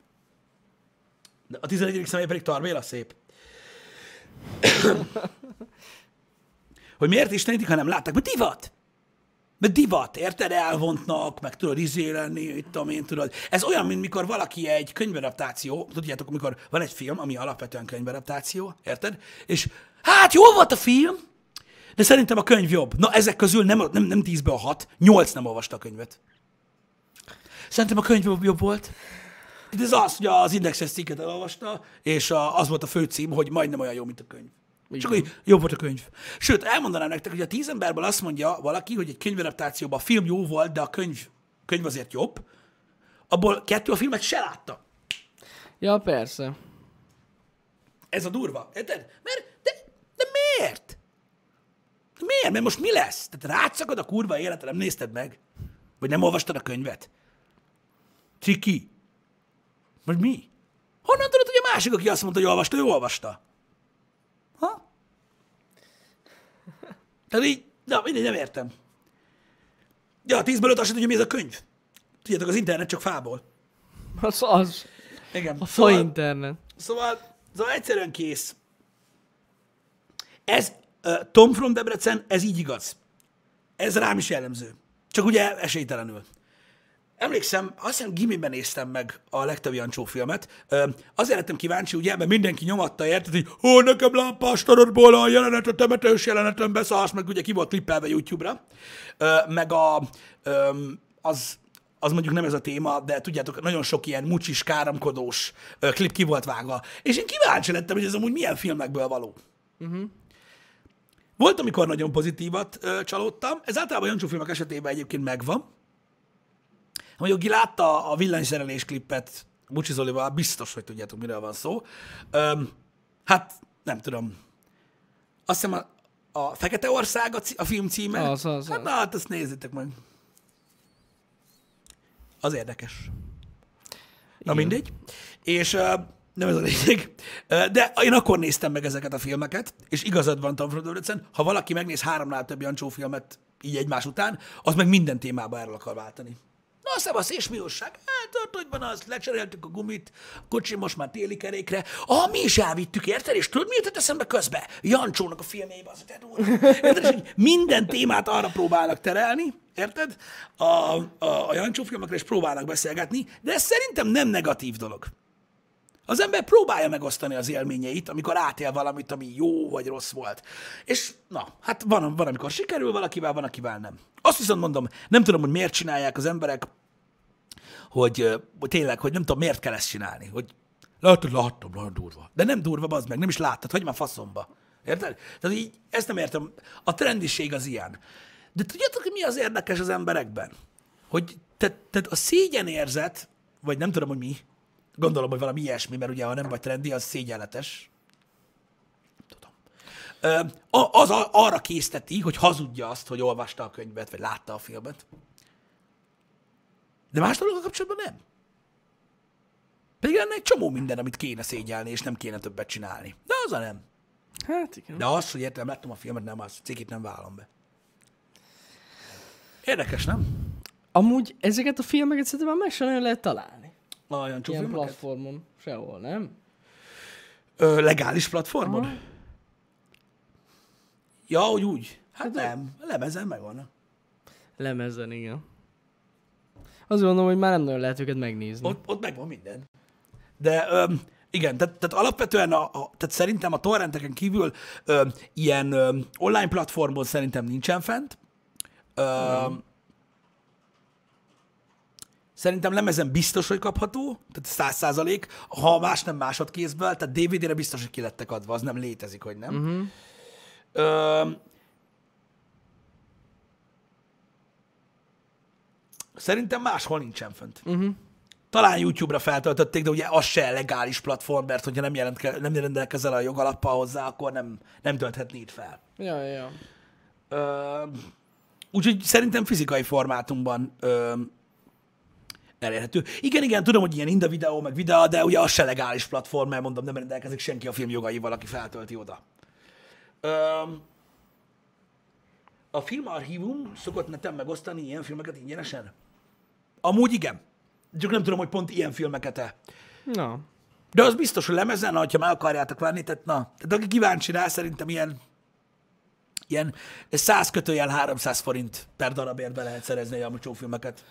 De a 11. személy pedig Tarbéla szép. hogy miért istenítik, ha nem látták? Mert divat! Meg divat, érted? Elvontnak, meg tudod izé lenni, itt tudom én, tudod. Ez olyan, mint mikor valaki egy könyvadaptáció, tudjátok, amikor van egy film, ami alapvetően könyvadaptáció, érted? És hát jó volt a film, de szerintem a könyv jobb. Na, ezek közül nem, nem, nem 10-ből a 6, 8 nem olvasta a könyvet. Szerintem a könyv jobb, jobb volt. Itt ez az, hogy az indexes cikket elolvasta, és a, az volt a fő cím, hogy majdnem olyan jó, mint a könyv. Csak hogy jobb volt a könyv. Sőt, elmondanám nektek, hogy a tíz emberből azt mondja valaki, hogy egy könyvadaptációban a film jó volt, de a könyv, könyv azért jobb, abból kettő a filmet se látta. Ja, persze. Ez a durva. Érted? Mert, de, de miért? De miért? Mert most mi lesz? Tehát rátszakad a kurva életre, nem nézted meg? Vagy nem olvastad a könyvet? Ciki. Vagy mi? Honnan tudod, hogy a másik, aki azt mondta, hogy olvasta, ő olvasta? Ha? Tehát így, na, mindegy, nem értem. Ja, a tízből öt azt tudja, mi ez a könyv. Tudjátok, az internet csak fából. Az az. Igen. A fa internet. Szóval, szóval egyszerűen kész. Ez, uh, Tom from Debrecen, ez így igaz. Ez rám is jellemző. Csak ugye esélytelenül. Emlékszem, azt hiszem gimiben néztem meg a legtöbb Jancsó filmet. Ö, azért lettem kíváncsi, ugye, mert mindenki nyomatta, érted, hogy ó, nekem lámpás tarodból a jelenet, a temetős jelenetem beszarsz, meg ugye ki volt klippelve YouTube-ra. Ö, meg a, ö, az, az mondjuk nem ez a téma, de tudjátok, nagyon sok ilyen mucsis, káromkodós ö, klip ki volt vágva. És én kíváncsi lettem, hogy ez amúgy milyen filmekből való. Uh-huh. Volt, amikor nagyon pozitívat ö, csalódtam. Ez általában Jancsó filmek esetében egyébként megvan. Mondjuk, ki látta a villanyszerelés klippet Bucsi Zolival, biztos, hogy tudjátok, miről van szó. Öm, hát, nem tudom. Azt hiszem a, a Fekete Ország a, cí- a film címe. Az, az, hát, az. na, hát ezt nézzétek meg. Az érdekes. Na Igen. mindegy. És uh, nem ez a lényeg. Uh, de én akkor néztem meg ezeket a filmeket, és igazad van Frodoricen, ha valaki megnéz háromnál több Jancsó filmet így egymás után, az meg minden témába erről akar váltani. Na, szevasz, és mi újság? Hát, hogy van az, lecseréltük a gumit, a kocsi most már téli kerékre. Ah, mi is elvittük, érted? És tudod, mi jutott eszembe közbe? Jancsónak a filmjében az. Érted? Minden témát arra próbálnak terelni, érted? A, a, a Jancsó filmekre is próbálnak beszélgetni, de ez szerintem nem negatív dolog. Az ember próbálja megosztani az élményeit, amikor átél valamit, ami jó vagy rossz volt. És na, hát van, van amikor sikerül valakivel, van, akivel nem. Azt viszont mondom, nem tudom, hogy miért csinálják az emberek, hogy, hogy tényleg, hogy nem tudom, miért kell ezt csinálni. Hogy látod, láttam, nagyon durva. De nem durva, bazd meg, nem is láttad, hogy már faszomba. Érted? Tehát így, ezt nem értem. A trendiség az ilyen. De tudjátok, mi az érdekes az emberekben? Hogy te, te a szégyenérzet, vagy nem tudom, hogy mi, gondolom, hogy valami ilyesmi, mert ugye ha nem vagy trendi, az szégyenletes. Tudom. Ö, az a- arra készteti, hogy hazudja azt, hogy olvasta a könyvet, vagy látta a filmet. De más dologgal kapcsolatban nem. Pedig lenne egy csomó minden, amit kéne szégyelni, és nem kéne többet csinálni. De az a nem. Hát igen. De az, hogy értem, láttam a filmet, nem az. Cikit nem vállom be. Érdekes, nem? Amúgy ezeket a filmeket szerintem már meg sem nagyon lehet találni. Olyan Ilyen platformon. Sehol, nem? Ö, legális platformon? Aha. Ja, hogy úgy. Hát Hát nem. A lemezen megvannak. Lemezen, igen. Azt gondolom, hogy már nem nagyon lehet őket megnézni. Ott, ott megvan minden. De öm, igen, tehát, tehát alapvetően a, a, tehát szerintem a torrenteken kívül öm, ilyen öm, online platformon szerintem nincsen fent. Öm, Szerintem lemezen biztos, hogy kapható, tehát száz százalék, ha más nem másodkézből, tehát DVD-re biztos, hogy ki lettek adva, az nem létezik, hogy nem. Uh-huh. Öm, szerintem máshol nincsen fönt. Uh-huh. Talán YouTube-ra feltöltötték, de ugye az se legális platform, mert hogyha nem, jelentke, nem rendelkezel a jogalappal hozzá, akkor nem, nem tölthetni itt fel. Ja, ja. Ö, úgyhogy szerintem fizikai formátumban ö, elérhető. Igen, igen, tudom, hogy ilyen Inda videó, meg videó, de ugye az se legális platform, mert mondom, nem rendelkezik senki a film jogaival, aki feltölti oda. Ö, a filmarchívum szokott neten megosztani ilyen filmeket ingyenesen? Amúgy igen. Csak nem tudom, hogy pont ilyen filmeket-e. Na. De az biztos, hogy lemezen, ha meg akarjátok venni, tehát na, tehát aki kíváncsi rá, szerintem ilyen Ilyen 100 kötőjel 300 forint per darabért be lehet szerezni a Jancsó filmeket.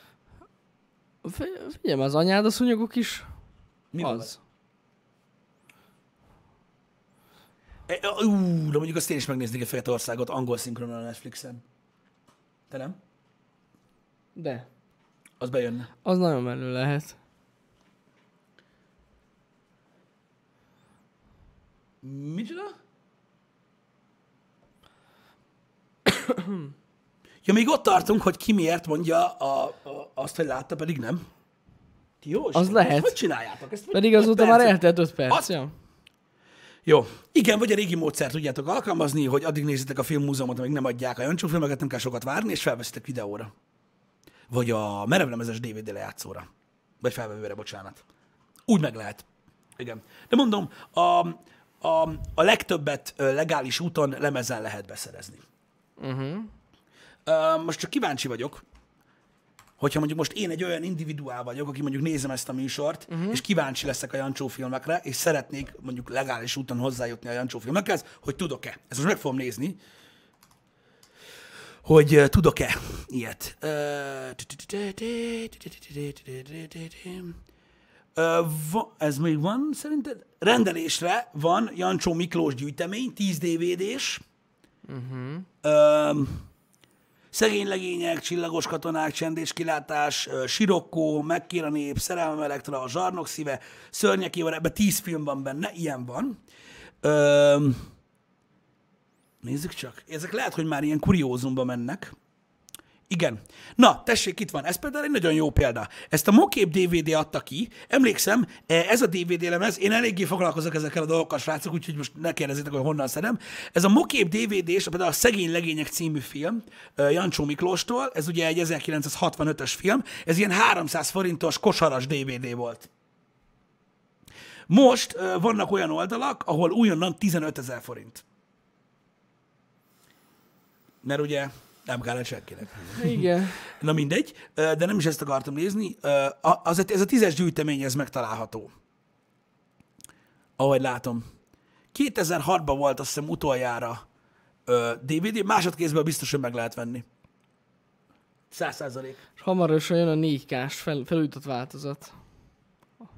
Fi- Figyelj, az anyád a szúnyogok is Mi az. E, Ú, de mondjuk azt én is megnéznék a Fekete-országot angol szinkronon a Netflixen. Te nem? De. Az bejönne. Az nagyon menő lehet. Micsoda? ja, még ott tartunk, hogy ki miért mondja a, a, azt, hogy látta, pedig nem. Ti jó Az Isten, lehet. Hogy csináljátok? Ezt Pedig azóta már eltelt 5 perc. Az- Ja. Jó. Igen, vagy a régi módszert tudjátok alkalmazni, hogy addig nézitek a filmmúzeumot, amíg nem adják a Jancsó filmeket, nem kell sokat várni, és felveszitek videóra. Vagy a merevlemezes DVD lejátszóra. Vagy felvevőre, bocsánat. Úgy meg lehet. Igen. De mondom, a, a, a legtöbbet legális úton lemezen lehet beszerezni. Uh-huh. Most csak kíváncsi vagyok, hogyha mondjuk most én egy olyan individuál vagyok, aki mondjuk nézem ezt a műsort, uh-huh. és kíváncsi leszek a Jancsó filmekre, és szeretnék mondjuk legális úton hozzájutni a Jancsó filmekhez, hogy tudok-e. Ezt most meg fogom nézni, hogy tudok-e ilyet. Va- Ez még van szerinted? Rendelésre van Jancsó Miklós gyűjtemény, 10 DVD-s. Uh-huh. Szegény legények, csillagos katonák, csendés kilátás, Sirokkó, Megkér a nép, Szerelmem Elektra, a Zsarnok szíve, Szörnyek évar, ebben tíz film van benne, ilyen van. Ö, nézzük csak. Ezek lehet, hogy már ilyen kuriózumba mennek. Igen. Na, tessék, itt van. Ez például egy nagyon jó példa. Ezt a Mokép DVD adta ki. Emlékszem, eh, ez a DVD lemez, én eléggé foglalkozok ezekkel a dolgokkal, srácok, úgyhogy most ne kérdezzétek, hogy honnan szedem. Ez a Mokép DVD, és például a Szegény Legények című film, eh, Jancsó Miklóstól, ez ugye egy 1965-ös film, ez ilyen 300 forintos kosaras DVD volt. Most eh, vannak olyan oldalak, ahol újonnan 15 ezer forint. Mert ugye nem kellett senkinek. Igen. Na mindegy, de nem is ezt akartam nézni. Az, ez a tízes gyűjtemény, ez megtalálható. Ahogy látom. 2006-ban volt azt hiszem utoljára DVD, másodkézből biztos, hogy meg lehet venni. Száz százalék. És hamarosan jön a 4K-s fel, felújított változat.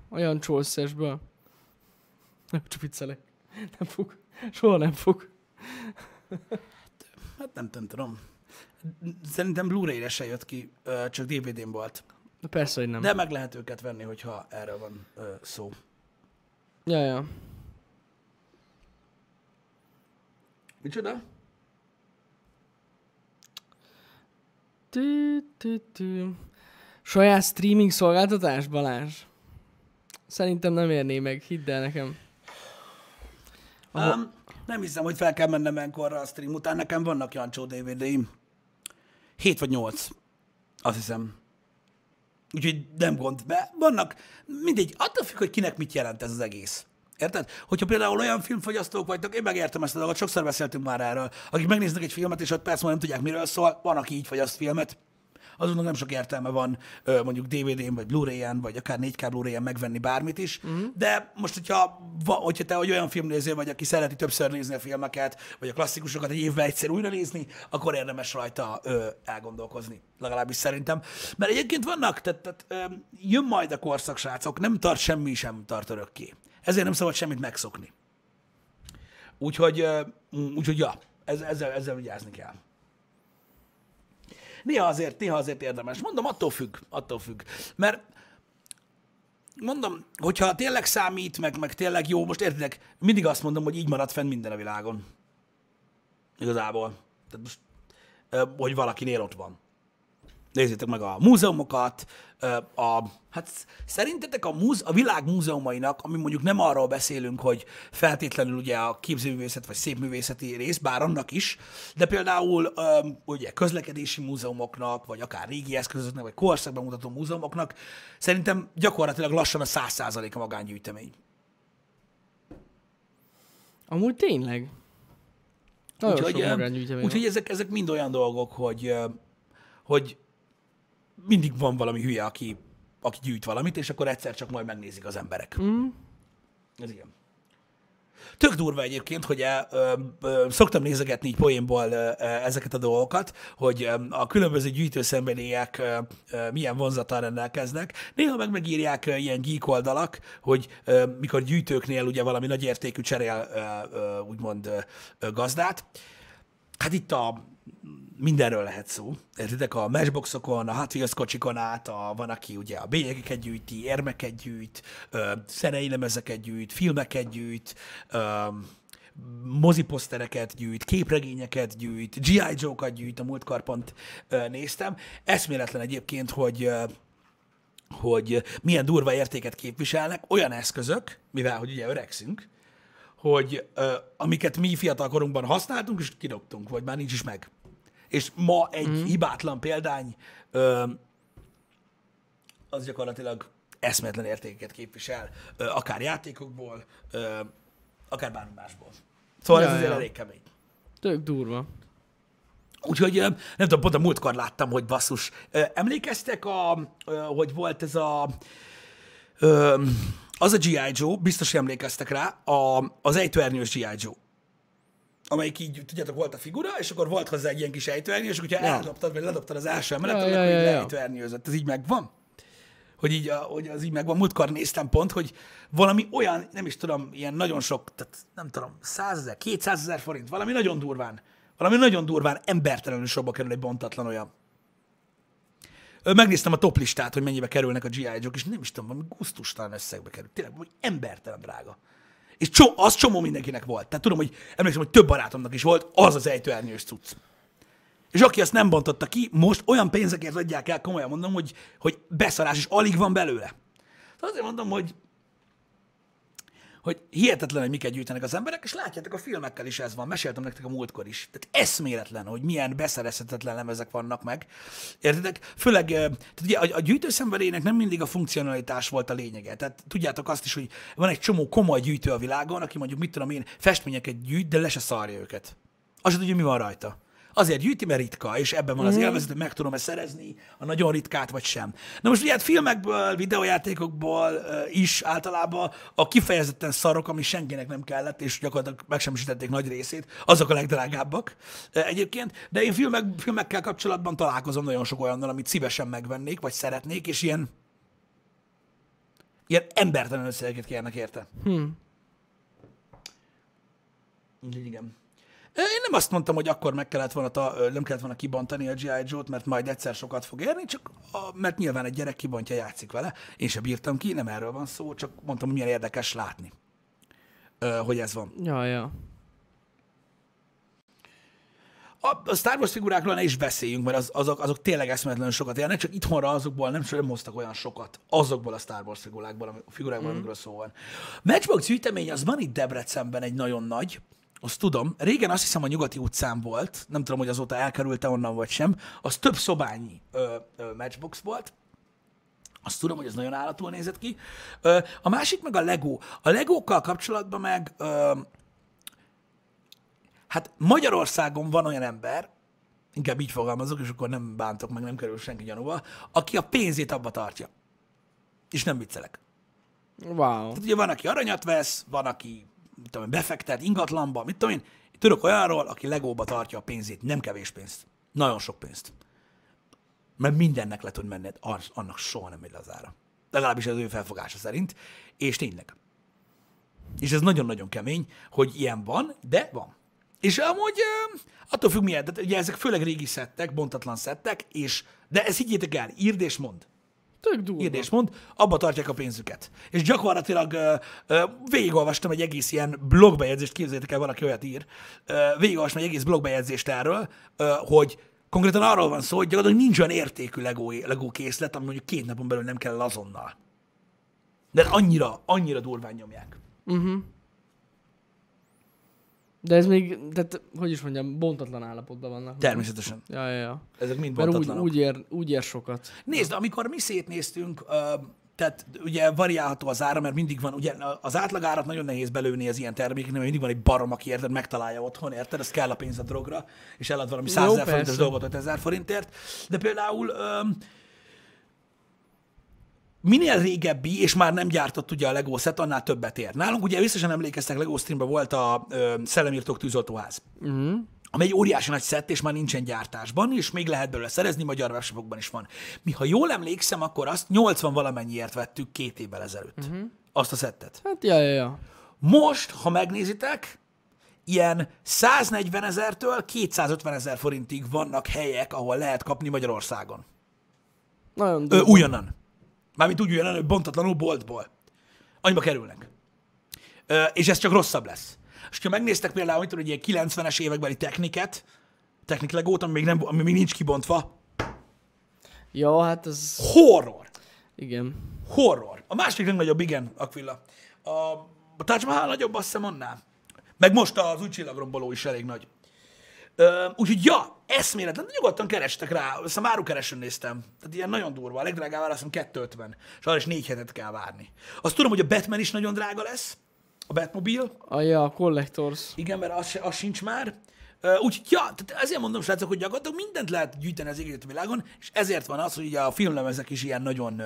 Olyan csószesből. Nem, csak viccelek. Nem fog. Soha nem fog. Hát nem, nem tudom. Szerintem Blu-ray-re se jött ki, csak DVD-n volt. De persze, hogy nem. De meg lehet őket venni, hogyha erről van ö, szó. Ja, ja. Micsoda? Tü, tü, tü. Saját streaming szolgáltatás, Balázs? Szerintem nem érné meg, hidd el nekem. Aha. Um, nem hiszem, hogy fel kell mennem enkorra a stream után. Nekem vannak Jancsó DVD-im. 7 vagy 8. Azt hiszem. Úgyhogy nem gond. De vannak, mindegy, attól függ, hogy kinek mit jelent ez az egész. Érted? Hogyha például olyan filmfogyasztók vagytok, én megértem ezt a dolgot, sokszor beszéltünk már erről, akik megnéznek egy filmet, és 5 perc múlva nem tudják, miről szól, van, aki így fogyaszt filmet, azonnak nem sok értelme van mondjuk DVD-n, vagy Blu-ray-en, vagy akár 4K Blu-ray-en megvenni bármit is, mm. de most, hogyha, hogyha te vagy olyan filmnéző vagy, aki szereti többször nézni a filmeket, vagy a klasszikusokat egy évben egyszer újra nézni, akkor érdemes rajta ö, elgondolkozni, legalábbis szerintem. Mert egyébként vannak, tehát, tehát ö, jön majd a korszak, srácok, nem tart semmi sem tart örökké. Ezért nem szabad semmit megszokni. Úgyhogy, úgyhogy ja, ez, ezzel, ezzel vigyázni kell. Néha azért, néha azért érdemes. Mondom, attól függ, attól függ. Mert mondom, hogyha tényleg számít, meg, meg tényleg jó, most értitek, mindig azt mondom, hogy így marad fenn minden a világon. Igazából. Tehát most, hogy valakinél ott van. Nézzétek meg a múzeumokat, a, hát szerintetek a, múz, a világ múzeumainak, ami mondjuk nem arról beszélünk, hogy feltétlenül ugye a képzőművészet vagy szépművészeti rész, bár annak is, de például ugye közlekedési múzeumoknak, vagy akár régi eszközöknek, vagy korszakban mutató múzeumoknak, szerintem gyakorlatilag lassan a 100% a magángyűjtemény. Amúgy tényleg. Nagyon Úgyhogy, sok magángyűjtemény úgyhogy ezek, ezek mind olyan dolgok, hogy, hogy mindig van valami hülye, aki, aki gyűjt valamit, és akkor egyszer csak majd megnézik az emberek. Mm. Ez ilyen. Tök durva egyébként, hogy e, ö, ö, szoktam nézegetni így poénból ö, ö, ezeket a dolgokat, hogy ö, a különböző gyűjtőszenvedélyek ö, ö, milyen vonzattal rendelkeznek. Néha meg megírják ö, ilyen geek oldalak, hogy ö, mikor gyűjtőknél ugye valami nagy értékű cserél ö, ö, úgymond ö, ö, gazdát. Hát itt a mindenről lehet szó. Értitek, a matchboxokon, a Hot Wheels kocsikon át, a, van, aki ugye a bélyegeket gyűjti, érmeket gyűjt, ö, szerei lemezeket gyűjt, filmeket gyűjt, ö, moziposztereket gyűjt, képregényeket gyűjt, G.I. Joe-kat gyűjt, a múltkor pont ö, néztem. Eszméletlen egyébként, hogy ö, hogy milyen durva értéket képviselnek olyan eszközök, mivel hogy ugye öregszünk, hogy ö, amiket mi fiatal korunkban használtunk, és kidobtunk, vagy már nincs is meg. És ma egy mm. hibátlan példány ö, az gyakorlatilag eszmetlen értékeket képvisel, ö, akár játékokból, ö, akár bármi másból. Szóval Ja, ez azért ja. elég kemény. Tök durva. Úgyhogy nem tudom, pont a múltkor láttam, hogy basszus. Emlékeztek, a, hogy volt ez a az a G.I. Joe, biztos emlékeztek rá, a, az ejtőernyős G.I. Joe. Amelyik így, tudjátok, volt a figura, és akkor volt hozzá egy ilyen kis ejtőernyő, és hogyha Ja. eldobtad, vagy ledobtad az első emeletet, Ja, akkor ja, így ja, leejtőernyőzött. Ez így megvan? Hogy így, a, hogy az így megvan. Múltkor néztem pont, hogy valami olyan, nem is tudom, ilyen nagyon sok, tehát nem tudom, 100 ezer, 200 ezer forint, valami nagyon durván, valami nagyon durván embertelenül sokba kerül egy bontatlan olyan. Megnéztem a top listát, hogy mennyibe kerülnek a G.I. Joe-k, és nem is tudom, valami gusztustalan összegbe kerül. Tényleg, hogy embertelen drága. És cso- az csomó mindenkinek volt. Tehát tudom, hogy emlékszem, hogy több barátomnak is volt az az ejtőernyős cucc. És aki azt nem bontotta ki, most olyan pénzekért adják el, komolyan mondom, hogy, hogy beszarás, és alig van belőle. Tehát azért mondom, hogy hogy hihetetlen, hogy miket gyűjtenek az emberek, és látjátok, a filmekkel is ez van. Meséltem nektek a múltkor is. Tehát eszméletlen, hogy milyen beszerezhetetlen lemezek vannak meg. Értitek? Főleg, eh, tehát ugye a, a nem mindig a funkcionalitás volt a lényege. Tehát tudjátok azt is, hogy van egy csomó komoly gyűjtő a világon, aki mondjuk, mit tudom én, festményeket gyűjt, de le se szarja őket. Azt se tudja, mi van rajta. Azért gyűjti, mert ritka, és ebben van az élvezet, hogy meg tudom-e szerezni a nagyon ritkát, vagy sem. Na most ugye hát filmekből, videójátékokból is általában a kifejezetten szarok, ami senkinek nem kellett, és gyakorlatilag megsemmisítették nagy részét, azok a legdrágábbak egyébként. De én filmek, filmekkel kapcsolatban találkozom nagyon sok olyannal, amit szívesen megvennék, vagy szeretnék, és ilyen ilyen embertelen összegeket kérnek érte. Hm. Úgyhogy igen. Én nem azt mondtam, hogy akkor meg kellett volna, ta, nem kellett volna kibontani a G.I. Joe-t, mert majd egyszer sokat fog érni, csak a, mert nyilván egy gyerek kibontja, játszik vele. Én sem bírtam ki, nem erről van szó, csak mondtam, hogy milyen érdekes látni, ö, hogy ez van. Ja, ja. A, a Star Wars figurákról ne is beszéljünk, mert az, azok, azok tényleg eszméletlenül sokat érnek, csak itthonra azokból nem, nem hoztak olyan sokat, azokból a Star Wars figurákból, figurákból, mm. amikről szó van. Matchbox gyűjtemény az van itt Debrecenben egy nagyon nagy, azt tudom. Régen azt hiszem a nyugati utcán volt, nem tudom, hogy azóta elkerült-e onnan vagy sem, az több szobányi ö, ö, Matchbox volt, azt tudom, hogy ez nagyon állatul nézett ki. Ö, a másik meg a Lego. A Legókkal kapcsolatban meg ö, Hát Magyarországon van olyan ember, inkább így fogalmazok, és akkor nem bántok meg, nem kerül senki gyanúba, aki a pénzét abba tartja. És nem viccelek. Wow. Tehát ugye van, aki aranyat vesz, van, aki mit tudom, befektet ingatlanba, mit tudom én. Tudok olyanról, aki legóba tartja a pénzét, nem kevés pénzt. Nagyon sok pénzt. Mert mindennek le tud menni, annak soha nem megy le az ára. Legalábbis az ő felfogása szerint. És tényleg. És ez nagyon-nagyon kemény, hogy ilyen van, de van. És amúgy attól függ milyen, tehát ugye ezek főleg régi szettek, bontatlan szettek, és, de ezt higgyétek el, írd és mond. Tök durva. Írd és mond, abba tartják a pénzüket. És gyakorlatilag ö, ö, végigolvastam egy egész ilyen blogbejegyzést, képzeljétek el, valaki olyat ír, ö, végigolvastam egy egész blogbejegyzést erről, ö, hogy konkrétan arról van szó, hogy gyakorlatilag nincs olyan értékű Lego, Lego készlet, ami mondjuk két napon belül nem kell azonnal. De annyira, annyira durván nyomják. De ez még, tehát, hogy is mondjam, bontatlan állapotban vannak. Természetesen. Ja, ja, ja. Ezek mind Mert úgy, úgy, ér, úgy ér sokat. Nézd, amikor mi szétnéztünk, ö, tehát ugye variálható az ára, mert mindig van, ugye az átlagárat nagyon nehéz belőni az ilyen termékeknél, mert mindig van egy barom, aki érted, megtalálja otthon, érted, ez kell a pénz a drogra, és elad valami 100 ezer forintos dolgot 5000 forintért. De például ö, minél régebbi, és már nem gyártott ugye a Lego set, annál többet ér. Nálunk ugye biztosan emlékeztek, Lego Streamben volt a ö, Szellemírtók tűzoltóház. Uh-huh. Ami egy óriási nagy szett, és már nincsen gyártásban, és még lehet belőle szerezni, magyar webshopokban is van. Mi, ha jól emlékszem, akkor azt 80 valamennyiért vettük két évvel ezelőtt. Uh-huh. Azt a szettet. Hát, ja, ja, ja. Most, ha megnézitek, ilyen 140 ezertől 250 ezer forintig vannak helyek, ahol lehet kapni Magyarországon. Nagyon Ö, újonnan. Mármint úgy újonnan, hogy bontatlanul boltból. Annyiba kerülnek. Ö, és ez csak rosszabb lesz. És ha megnéztek például, tudom, egy ilyen 90-es évekbeli techniket, technik legót, ami még, nem, ami még nincs kibontva, Ja, hát ez... horror. Igen. Horror. A másik legnagyobb, igen, Aquila. A, a Taj Mahal nagyobb, azt hiszem annál. Meg most az új csillagromboló is elég nagy. Úgyhogy ja, eszméletlen, de nyugodtan kerestek rá, azt a árukeresen néztem. Tehát ilyen nagyon durva, a legdrágább ára azt hiszem 250, és arra is négy hetet kell várni. Azt tudom, hogy a Batman is nagyon drága lesz, a Batmobil, A, ja, a Collectors. igen, mert az, az sincs már. Úgyhogy, ja, tehát ezért mondom, srácok, hogy gyakorlatilag mindent lehet gyűjteni az égét a világon, és ezért van az, hogy ugye a filmlemezek is ilyen nagyon,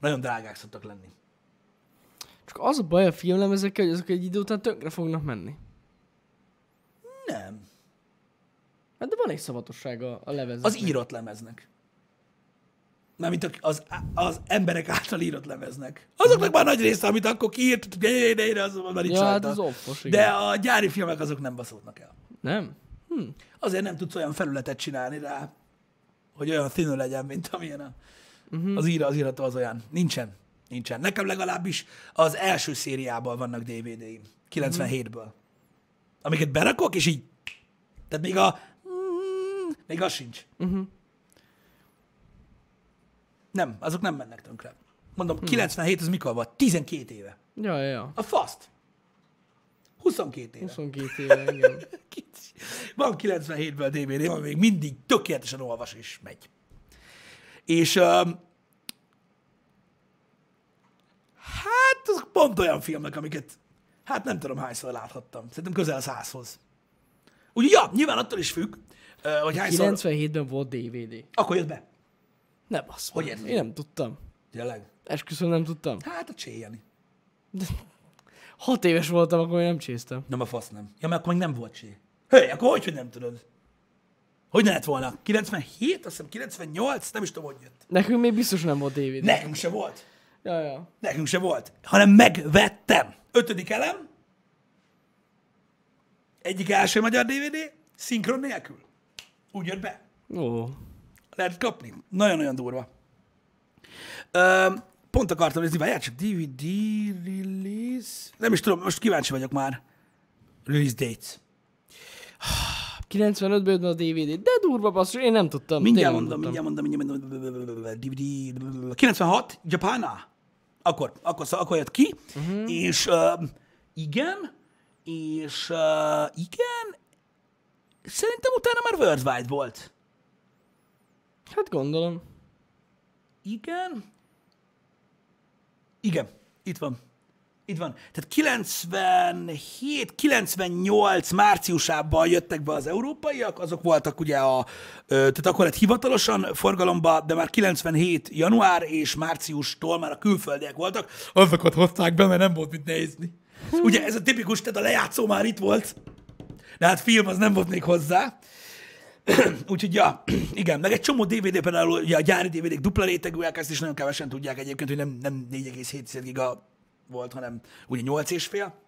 nagyon drágák szoktak lenni. Csak az a baj a filmlemezekkel, hogy azok egy idő után tönkre fognak menni. Nem. Hát de van egy szavatossága a levezet. Az írott lemeznek. Mármint az, az emberek által írott lemeznek. Azoknak már nagy része, amit akkor kiírt, az már nincs Ja, hát az offos. De a gyári filmek azok nem baszódnak el. Nem? Azért nem tudsz olyan felületet csinálni rá, hogy olyan színű legyen, mint amilyen a, uh-huh. az, íra, az írata az olyan. Nincsen. Nincsen. Nekem legalábbis az első szériában vannak DVD-im. 97-ből. Amiket berakok, és így... Tehát még a... Még az sincs. Uh-huh. Nem, azok nem mennek tönkre. Mondom, 97 az mikor volt? 12 éve. Ja, ja. A faszt. 22 éve. 22 éve, igen. Van 97-ből DVD, ami még mindig tökéletesen olvas és megy. És um, hát azok pont olyan filmek, amiket hát nem tudom hányszor láthattam. Szerintem közel százhoz. Úgyhogy ja, nyilván attól is függ, hogy hányszor... 97-ben volt DVD. Akkor jött be. Ne basz. Hogy ez? Én nem tudtam. Tényleg? Esküszöm nem tudtam. Hát a cséjeni. Hat éves voltam, akkor én nem csésztem. Nem a fasz nem. Ja, mert akkor még nem volt sé. Hé, akkor hogy, hogy nem tudod? Hogy ne lett volna? 97, azt hiszem 98, nem is tudom, hogy jött. Nekünk még biztos nem volt DVD. Nekünk se volt. Ja, ja. Nekünk se volt. Hanem megvettem. Ötödik elem. Egyik első magyar DVD. Szinkron nélkül. Úgy jött be. Ó. Lehet kapni. Nagyon-nagyon durva. Ö, pont akartam nézni, várjál csak DVD release. Nem is tudom, most kíváncsi vagyok már. Release dates. 95-ben jött a DVD. De durva basszus, én nem tudtam. Mindjárt mondom, mindjárt mondom, mindjárt mondom. DVD. 96, Japana. Akkor, akkor, akkor jött ki, uh-huh. és uh, igen, és uh, igen, szerintem utána már Worldwide volt. Hát gondolom. Igen. Igen, itt van. Itt van. Tehát 97, 98 márciusában jöttek be az európaiak, azok voltak ugye a, tehát akkor lett hivatalosan forgalomba, de már 97 január és márciustól már a külföldiek voltak, azokat hozták be, mert nem volt mit nézni. Ugye ez a tipikus, tehát a lejátszó már itt volt, de hát film az nem volt még hozzá. Úgyhogy, ja, igen, meg egy csomó DVD például, ugye a gyári DVD-k dupla rétegűek, ezt is nagyon kevesen tudják egyébként, hogy nem, nem 4,7 giga volt, hanem ugye 8 és fél.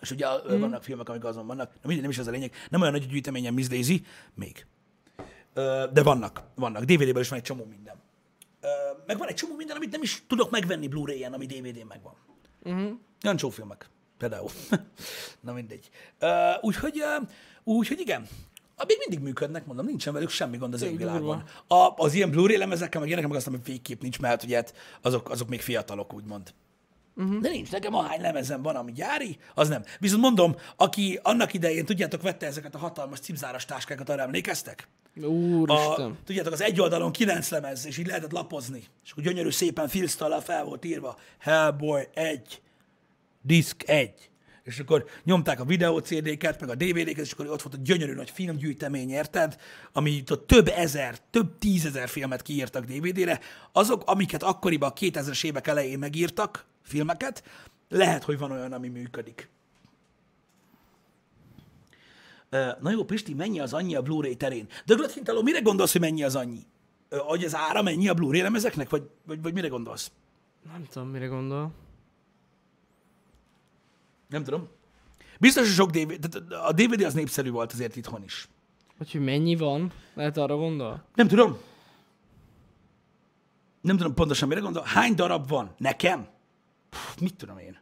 És ugye mm. vannak filmek, amik azon vannak, de mindegy, nem is az a lényeg, nem olyan nagy a gyűjteményen Miss Daisy, még. De vannak, vannak. DVD-ből is van egy csomó minden. Meg van egy csomó minden, amit nem is tudok megvenni Blu-ray-en, ami DVD-n megvan. Uh-huh. Jancsó filmek, például. Na mindegy. Ö, Úgyhogy, ö, úgyhogy igen, Ah, még mindig működnek, mondom, nincsen velük semmi gond az Tök égvilágon. A, az ilyen Blu-ray lemezekkel, meg ilyenek, meg azt, hogy végképp nincs, mert ugye hát azok, azok még fiatalok, úgymond. Uh-huh. De nincs, nekem ahány lemezem van, ami gyári, az nem. Viszont mondom, aki annak idején, tudjátok, vette ezeket a hatalmas cipzáras táskákat, arra emlékeztek? A, Úristen. tudjátok, az egy oldalon kilenc lemez, és így lehetett lapozni. És akkor gyönyörű szépen filztallal fel volt írva, Hellboy 1, disk 1, és akkor nyomták a videó CD-ket, meg a DVD-ket, és akkor ott volt a gyönyörű nagy filmgyűjtemény, érted? Ami ott több ezer, több tízezer filmet kiírtak DVD-re. Azok, amiket akkoriban a 2000-es évek elején megírtak, filmeket, lehet, hogy van olyan, ami működik. Na jó, Pisti, mennyi az annyi a Blu-ray terén? Döglött Hintaló, mire gondolsz, hogy mennyi az annyi? Hogy az ára mennyi a Blu-ray lemezeknek, vagy, vagy, vagy mire gondolsz? Nem tudom, mire gondol. Nem tudom. Biztos, hogy sok DVD, tehát a DVD az népszerű volt azért itthon is. Hogy, mennyi van? Lehet arra gondol? Nem tudom. Nem tudom pontosan mire gondol. Hány darab van? Nekem? Pff, mit tudom én?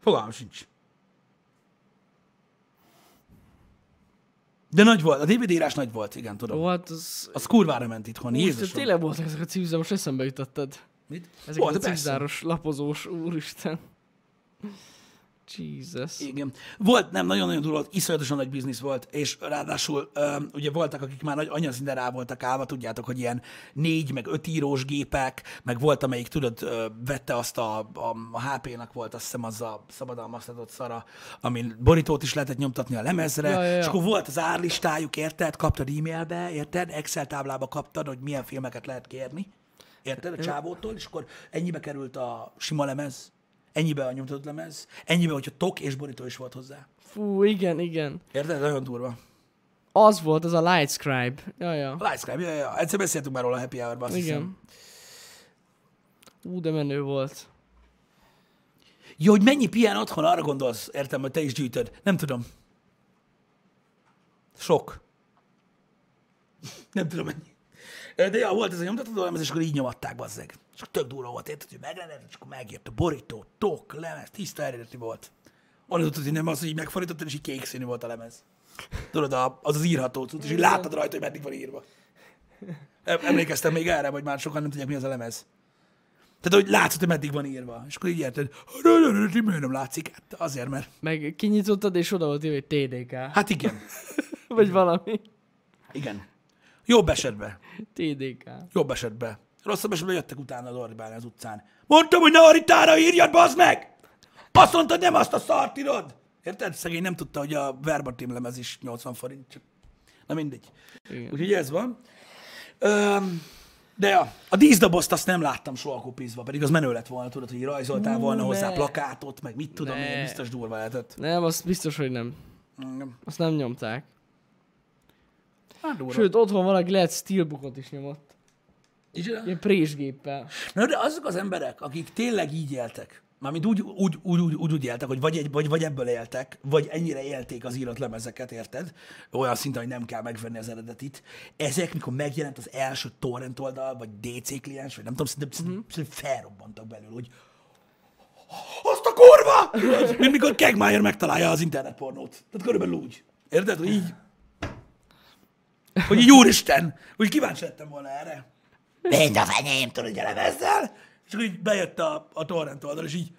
Fogalmam sincs. De nagy volt. A DVD írás nagy volt, igen, tudom. Ó, hát az... Az kurvára ment itthon. Úristen, Jézusom. tényleg voltak ezek a most eszembe jutottad. Mit? Ezek Volt, a cipzáros, lapozós, úristen. Jesus. Igen. Volt, nem, nagyon-nagyon durva, volt, iszonyatosan nagy biznisz volt, és ráadásul ö, ugye voltak, akik már nagy anyazinten rá voltak állva, tudjátok, hogy ilyen négy, meg öt írós gépek, meg volt, amelyik, tudod, vette azt a, a, a HP-nak volt, azt hiszem, az a szabadalmaztatott szara, amin borítót is lehetett nyomtatni a lemezre, Ja, ja, ja. és akkor volt az árlistájuk, érted? Kaptad e-mailbe, érted? Excel táblába kaptad, hogy milyen filmeket lehet kérni. Érted? A csávótól, és akkor ennyibe került a sima lemez, ennyibe a nyomtatott lemez, ennyibe, hogyha tok és borító is volt hozzá. Fú, igen, igen. Érted? Nagyon durva. Az volt, az a Lightscribe. Ja, ja. A Lightscribe, ja, ja. Egyszer beszéltünk már róla a Happy Hour-ban, azt hiszem. Igen. Ú, de menő volt. Jó, hogy mennyi pihen otthon, arra gondolsz, értem, hogy te is gyűjtöd. Nem tudom. Sok. Nem tudom mennyi. De ja, volt ez a nyomtató lemez, és akkor így nyomatták, bazzeg. És tök durva volt, érted, hogy megrendelt, és akkor megjött a borító, tok, lemez, tiszta eredeti volt. Onnan tudod, hogy nem az, hogy így megfordítottad, és így kék színű volt a lemez. Tudod, az az írható cucc, és így láttad rajta, hogy meddig van írva. Em- Emlékeztem még erre, vagy már sokan nem tudják, mi az a lemez. Tehát, hogy látszott, hogy meddig van írva. És akkor így érted, hogy miért nem látszik? Hát azért, mert... Meg kinyitottad, és oda volt írva, hogy TDK. Hát igen. Vagy valami. Igen. Jobb esetben. TDK. Jobb esetben. Rosszabb esetben jöttek utána ordibálni az utcán. Mondtam, hogy ne a ritára írjad, bazd meg! Azt mondtad, nem azt a szart írod! Érted? Szegény nem tudta, hogy a verbatim lemez is 80 forint. Csak... Na mindegy. Igen. Úgyhogy ez van. Öm, de ja, a díszdobozt azt nem láttam soha kopizva, pedig az menő lett volna, tudod, hogy rajzoltál Hú, volna hozzá ne. plakátot, meg mit tudom Ne. én, biztos durva lehetett. Nem, az biztos, hogy nem. Engem. Azt nem nyomták. Hát. Sőt, otthon valaki lehet steelbookot is nyomott. Ilyen présgéppel. Na de azok az emberek, akik tényleg így éltek, mármint úgy, úgy, úgy, úgy, úgy, úgy éltek, hogy vagy, egy, vagy, vagy ebből éltek, vagy ennyire élték az írott lemezeket, érted? Olyan szinten, hogy nem kell megvenni az eredetit. Ezek, mikor megjelent az első torrent oldal, vagy DC kliens, vagy nem tudom, szerintem, szerintem, szerintem felrobbantak belül, hogy azt a kurva! Mint mikor Kegmaier megtalálja az internetpornót. Tehát körülbelül úgy. Érted? Hogy így... Hogy így úristen! Úgy kíváncsi lettem volna erre. Mind a fenyém, tudod, hogy elem ezzel? És akkor így bejött a, a torrent oldal, és így...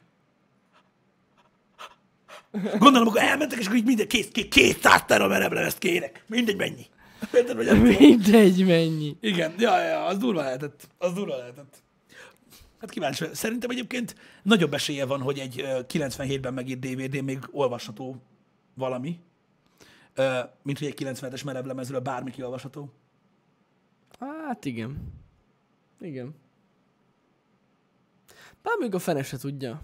Gondolom, akkor elmentek, és akkor így minden kész, kész, 200 teramerebb lemezt kérek. Mindegy mennyi. Érted, tudom. Mindegy, mennyi. Igen, ja, ja, az durva lehetett. Az durva lehetett. Hát kíváncsi. Szerintem egyébként nagyobb esélye van, hogy egy ö, 97-ben megírt DVD még olvasható valami, mint hogy egy 90-es merevlemezről bármi kiolvasható. Hát igen. Igen. Bár még a fene se tudja.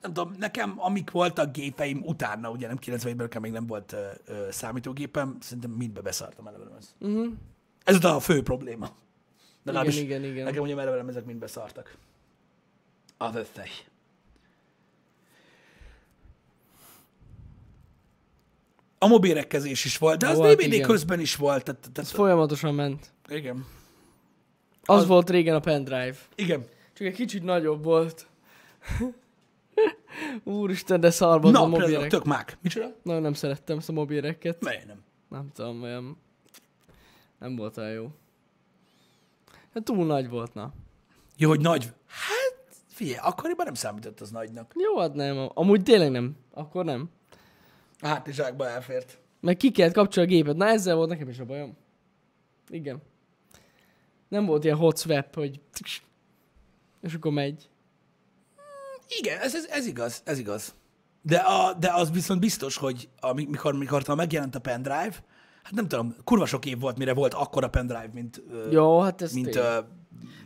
nem tudom, nekem amik voltak gépeim utána, ugye nem 90-ben nekem még nem volt ö, ö, számítógépem, szerintem mindbe beszartam eleve ez. Uh-huh. Ez a fő probléma. Igen, Legalábbis igen, igen. Nekem ugye eleve ezek mind beszartak. Az összes. A mobilrekkezés is volt, de az Volt, DVD igen. közben is volt. Tehát, Ez tehát, folyamatosan ment. igen. Az, Az- volt régen a pendrive. Igen. Csak egy kicsit nagyobb volt. Úristen, de szar volt a Na, például mobilek. tök mák. Micsoda? Nagyon nem szerettem ezt a mobilreket. Miért nem? Nem tudom, olyan... Nem volt olyan jó. Hát túl nagy volt, na. Jó, hogy nagy. Hát, figyelj, akkoriban nem számított az nagynak. Jó, hát nem. Amúgy tényleg nem. Akkor nem. A hátizsákba elfért. Meg ki kellett kapcsolni a gépet. Na ezzel volt nekem is a bajom. Igen. Nem volt ilyen hot swap, hogy... És akkor megy. Igen, ez, ez, ez igaz, ez igaz. De, a, de az viszont biztos, hogy ami- mikor, megjelent a pendrive, hát nem tudom, kurva sok év volt, mire volt akkora pendrive, mint, Jó, hát ez mint, ö,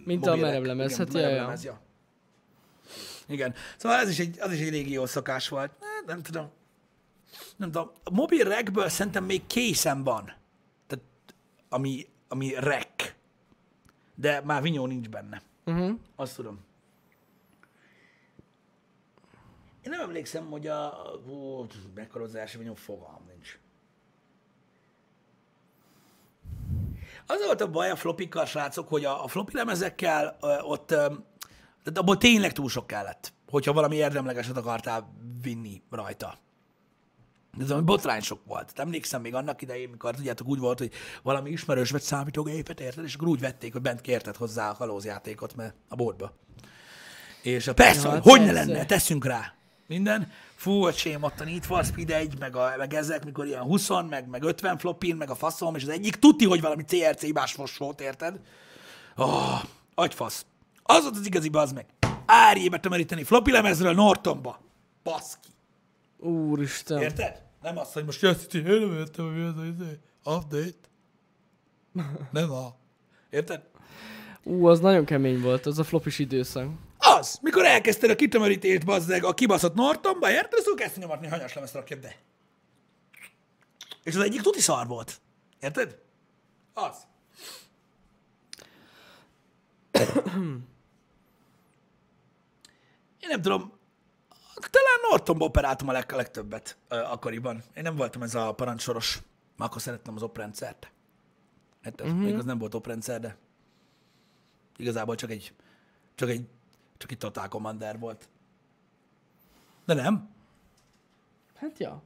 Mint a merevlemez, hát merevlemez, ja. Igen. Szóval ez is egy, az is egy régi jó szokás volt. Nem tudom. Nem tudom. A mobil rekből szerintem még készen van. Tehát, ami, ami rek. De már vinyó nincs benne. Uh-huh. Azt tudom. Én nem emlékszem, hogy a... Első vinyó, fogalmam nincs. Az volt a baj a flopikkal, srácok, hogy a, a floppy lemezekkel ö, ott, ö, tehát abból tényleg túl sok kellett, hogyha valami érdemlegeset akartál vinni rajta. De ez valami botrány sok volt. Tehát emlékszem még annak idején, mikor tudjátok úgy volt, hogy valami ismerős vett számítógépet, érted, és akkor úgy vették, hogy bent kérted hozzá a kalózjátékot mert a boltba. És a persze, Ja, hogy hát ne lenne, teszünk rá. Minden. Fú, a sém ott a Need for Speed 1, meg, a, meg ezek, mikor ilyen 20, meg, meg 50 flopin, meg a faszom, és az egyik tuti, hogy valami CRC hibás volt, érted? Oh, agyfasz. Az volt az igazi bazd meg. Árjébe tömöríteni floppy lemezről Nortonba. Baszki. Úristen. Érted? Nem az, hogy most jössz, hogy én nem értem, hogy mi az, izé, update. Nem a. Érted? Ú, az nagyon kemény volt, az a flopis időszak. Az, mikor elkezdted a kitömörítést, bazdeg, a kibaszott Nortonba, érted? Szóval kezdte nyomatni, hogy hanyas lemezt rakja be. És az egyik tuti szar volt. Érted? Az. Én nem tudom, talán Nortonba operáltam a leg, legtöbbet ö, akkoriban. Én nem voltam ez a parancsoros. Már akkor szerettem az oprendszert. Érted? Uh-huh. Még az nem volt oprendszer, de igazából csak egy, csak egy, csak egy Total Commander volt. De nem, Hát ja,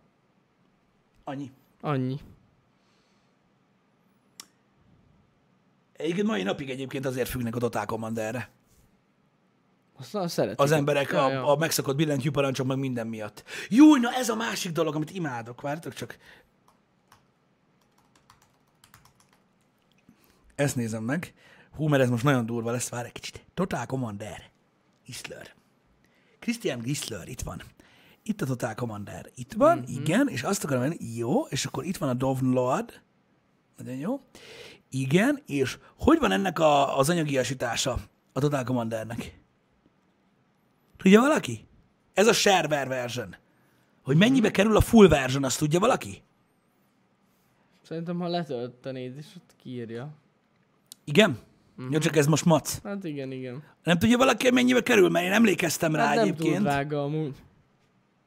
annyi. annyi. Egyébként mai napig egyébként azért függnek a Total Commanderre. Azt nagyon szeretik. Az emberek Ja, a, ja. a megszokott billentyű parancsok meg minden miatt. Jó, na ez a másik dolog, amit imádok. Vártok csak. Ezt nézem meg. Hú, mert ez most nagyon durva lesz, várj egy kicsit. Total Commander. Isler. Christian Gisler, itt van. Itt a Total Commander. Itt van, mm-hmm. igen, és azt akarom venni, jó, és akkor itt van a Dove Lord. Nagyon jó. Igen, és hogy van ennek a, az anyagiasítása a Total Commandernek? Tudja valaki? Ez a shareware version. Hogy mennyibe kerül a full version, azt tudja valaki? Szerintem, ha letöltenéd, és ott kiírja. Igen? Mm-hmm. Jó, csak ez most mac. Hát igen, igen. Nem tudja valaki, hogy mennyibe kerül? Mert én emlékeztem rá Hát nem túl egyébként. drága amúgy.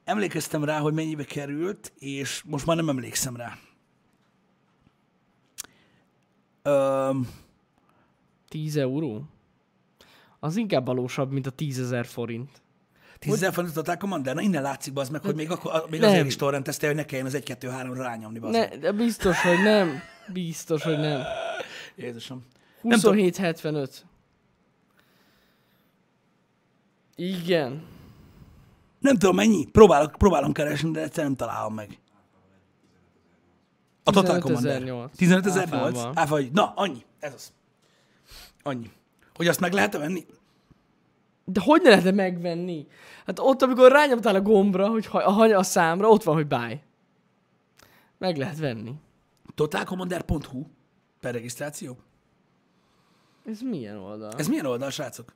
Emlékeztem rá, hogy mennyibe került, és most már nem emlékszem rá. Öm, 10 euró? Az inkább valósabb, mint a 10 ezer forint. 10 ezer forint Total Commander? Na innen látszik, az meg, hogy még, akkor, még Nem. azért is torrenteztél, hogy ne kelljen az 1-2-3-ra rányomni. Ne. Ne, de biztos, hogy nem. Biztos, hogy nem. Jézusom. Nem tudom. 27,75. Igen. Nem tudom mennyi, próbálok, próbálom keresni, de egyszerűen nem találom meg. A Total Commander. 15.008. 15 ezer Áfával. volt? Áfa, na, annyi. Ez az. Annyi. Hogy azt meg lehet venni? De hogy ne lehetne megvenni? Hát ott, amikor rányomtál a gombra, hogy ha- a, hanya- a számra, ott van, hogy buy. Meg lehet venni. Totalcommander.hu per regisztráció. Ez milyen oldal? Ez milyen oldal, srácok?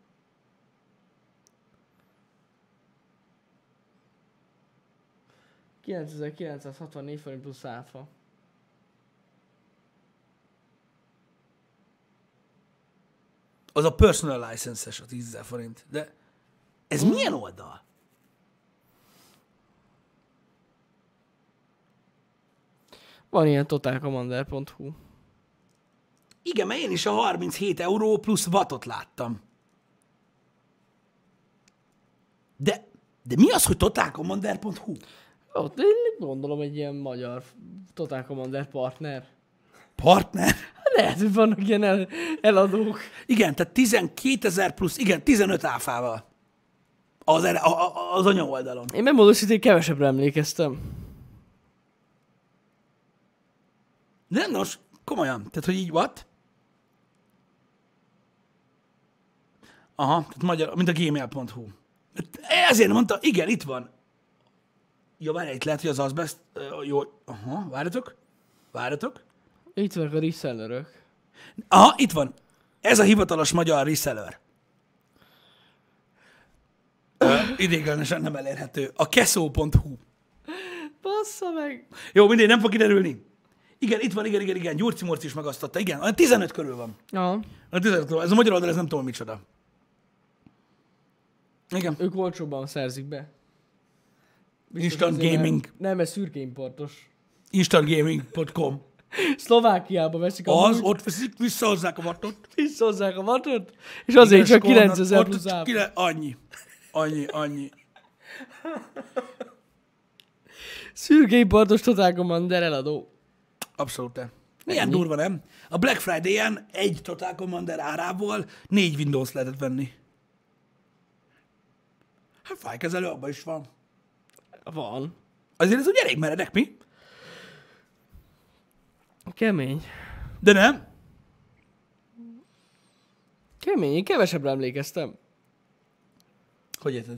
Ez 9964 forint plusz áfa. Az a personal license-es, a 10 ezer forint. De ez milyen oldal? Van ilyen totalcommander.hu. Igen, mert én is a 37 euró plusz vatot láttam. De, de mi az, hogy totalcommander.hu? Ott én gondolom egy ilyen magyar Total Commander partner. Partner? Lehet, hogy vannak ilyen el, eladók. Igen, tehát 12 ezer plusz, igen, 15 áfával. Az, a, a, az anya oldalon. Én megmódosítani kevesebbre emlékeztem. De nem, most komolyan. Tehát, hogy így what? Aha, tehát magyar, mint a gmail.hu. Ezért mondta, igen, itt van. Jó, várj, itt lehet, hogy az azbest... Uh, jó, aha, várjatok. Várjatok. Itt vannak a resellerök. Aha, itt van. Ez a hivatalos magyar reseller. Idéglenesen nem elérhető. A keszó.hu. Bassza meg! Jó, mindegy, nem fog kiderülni. Igen, itt van, igen, igen, igen. Gyurci Morci is megasztatta. Igen, olyan 15 körül van. Ja, A 15 körül. Ez a magyar oldal, ez nem tudom micsoda. Igen. ők olcsóbban szerzik be. Biztos Instant Gaming. Nem, ez szürke importos. Instantgaming.com. Szlovákiába veszik a Az, múlt, ott veszik, visszahozzák a vatot. visszahozzák a vatot, és azért csak Skornak, 9000 ott plusz kile- Annyi. Annyi, annyi. Szürke importos Total Commander eladó. Abszolút. Milyen durva, nem? A Black Friday-en egy Total Commander árából négy Windows lehetett venni. Hát fájkezelő abban is van. Van. Azért ez úgy elég meredek, mi? Kemény. De nem? Kemény, én kevesebbre emlékeztem. Hogy érted?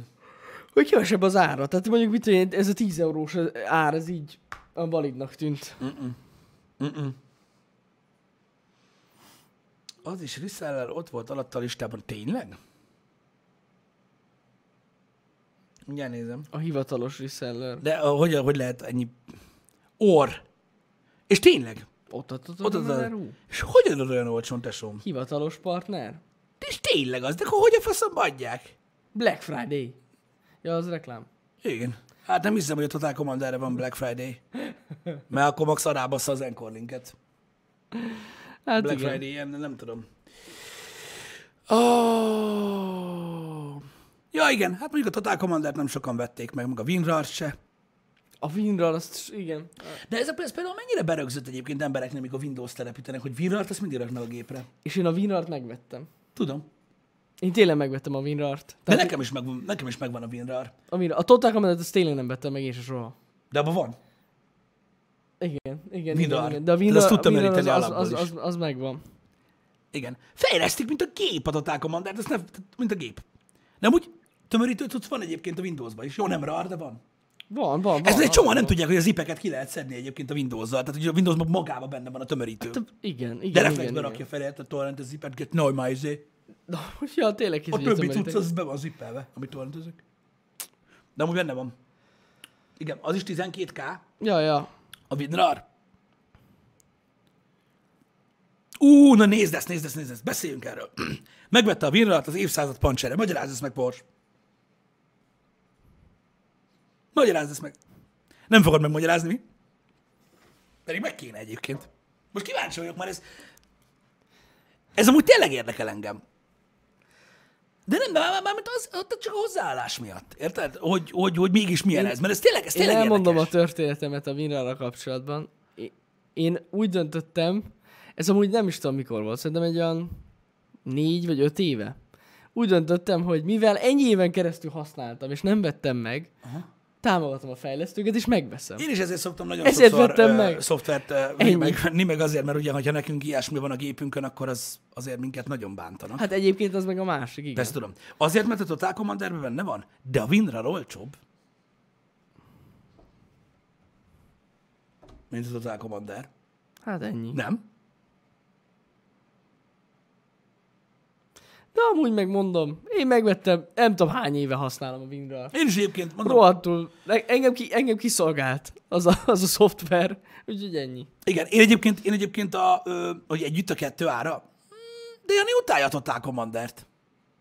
Hogy kevesebb az ára. Tehát mondjuk mit tudom ez a 10 eurós ár, ez így a validnak tűnt. Az is reseller ott volt alatt a listában. Tényleg? Mindjárt nézem. A hivatalos reseller. De uh, hogy, hogy lehet ennyi... Or. És tényleg? Ott adott Ott az a a... És hogy adod olyan olcsón, tesóm? Hivatalos partner. És tényleg az, de akkor hogy a faszomba adják? Black Friday. Ja, az reklám. Igen. Hát nem hiszem, hogy a Total Commanderre van Black Friday. Mert akkor max arábassza az Encore linket. Hát Black igen. Friday ilyen, nem tudom. Oh. Ja, igen, hát mondjuk a Total Commandert nem sokan vették meg, meg a WinRAR se. A Winrar, azt igen. De ez, a, ez például mennyire berögzött egyébként embereknek, amikor Windows telepítenek, hogy WinRAR-t azt mindig raknak a gépre. És én a Winrart megvettem. Tudom. Én tényleg megvettem a Winrart. De nekem is, megvan, nekem is megvan a WinRAR. A, Winrar. a Total Commander-t azt tényleg nem vettem meg én se soha. De abban van. Igen, igen, Winrar. igen. De a Winrar, azt tudtam Winrar az, az, az, az, az, megvan. Igen. Fejlesztik, mint a gép a Total Commandert, ez nem, mint a gép. Nem úgy tömörítő tudsz van egyébként a Windowsban is. Jó, nem RAR, de van. Van, van, van. Ez egy van, csomó nem tudják, hogy az ipeket ki lehet szedni egyébként a Windows-zal. Tehát, hogy a Windowsban magában benne van a tömörítő. Te- Igen, igen, De igen, reflexbe igen. rakja fel, a torrent az zipet, get no, már izé. Na, ja, tényleg A többi cucc az be van zippelve, amit torrentezek. De amúgy benne van. Igen, az is 12K, Ja, ja. a WinRAR. Ú, na nézd ezt, nézd ezt, nézd ezt, beszéljünk erről. Megvette a WinRAR-t az évszázad pancsere. Magyarázd ezt meg, Pors. Magyarázd ezt meg. Nem fogod megmagyarázni, mi? Pedig meg kéne egyébként. Most kíváncsi vagyok, mert ez... Ez amúgy tényleg érdekel engem. De nem, már, már, az, ott csak a hozzáállás miatt. Érted? Hogy, hogy, hogy mégis milyen ez. Mert ez tényleg, ez Én tényleg elmondom érdekes. a történetemet a Winrarra kapcsolatban. Én úgy döntöttem, ez amúgy nem is tudom mikor volt, szerintem egy olyan négy vagy öt éve. Úgy döntöttem, hogy mivel ennyi éven keresztül használtam, és nem vettem meg, Aha. Támogatom a fejlesztőket, és megveszem. Én is ezért szoktam nagyon Ezért sokszor vettem meg. szoftvert Ennyi. megvenni, meg azért, mert ugye, ha nekünk ilyesmi van a gépünkön, akkor az azért minket nagyon bántanak. Hát, egyébként az meg a másik, igen. Ezt tudom. Azért, mert a Total Commanderben benne van, de a WinRAR olcsóbb. Mint a Total Commander. Hát ennyi. Nem? De amúgy megmondom, én megvettem, nem tudom hány éve használom a Winrar. Én is egyébként mondom, Rohadtul, engem, ki, engem kiszolgált az a, az a szoftver, úgyhogy ennyi. igen, én egyébként, én egyébként a, ö, hogy együtt a kettő ára, hmm, de Jani utálja a Total Commandert.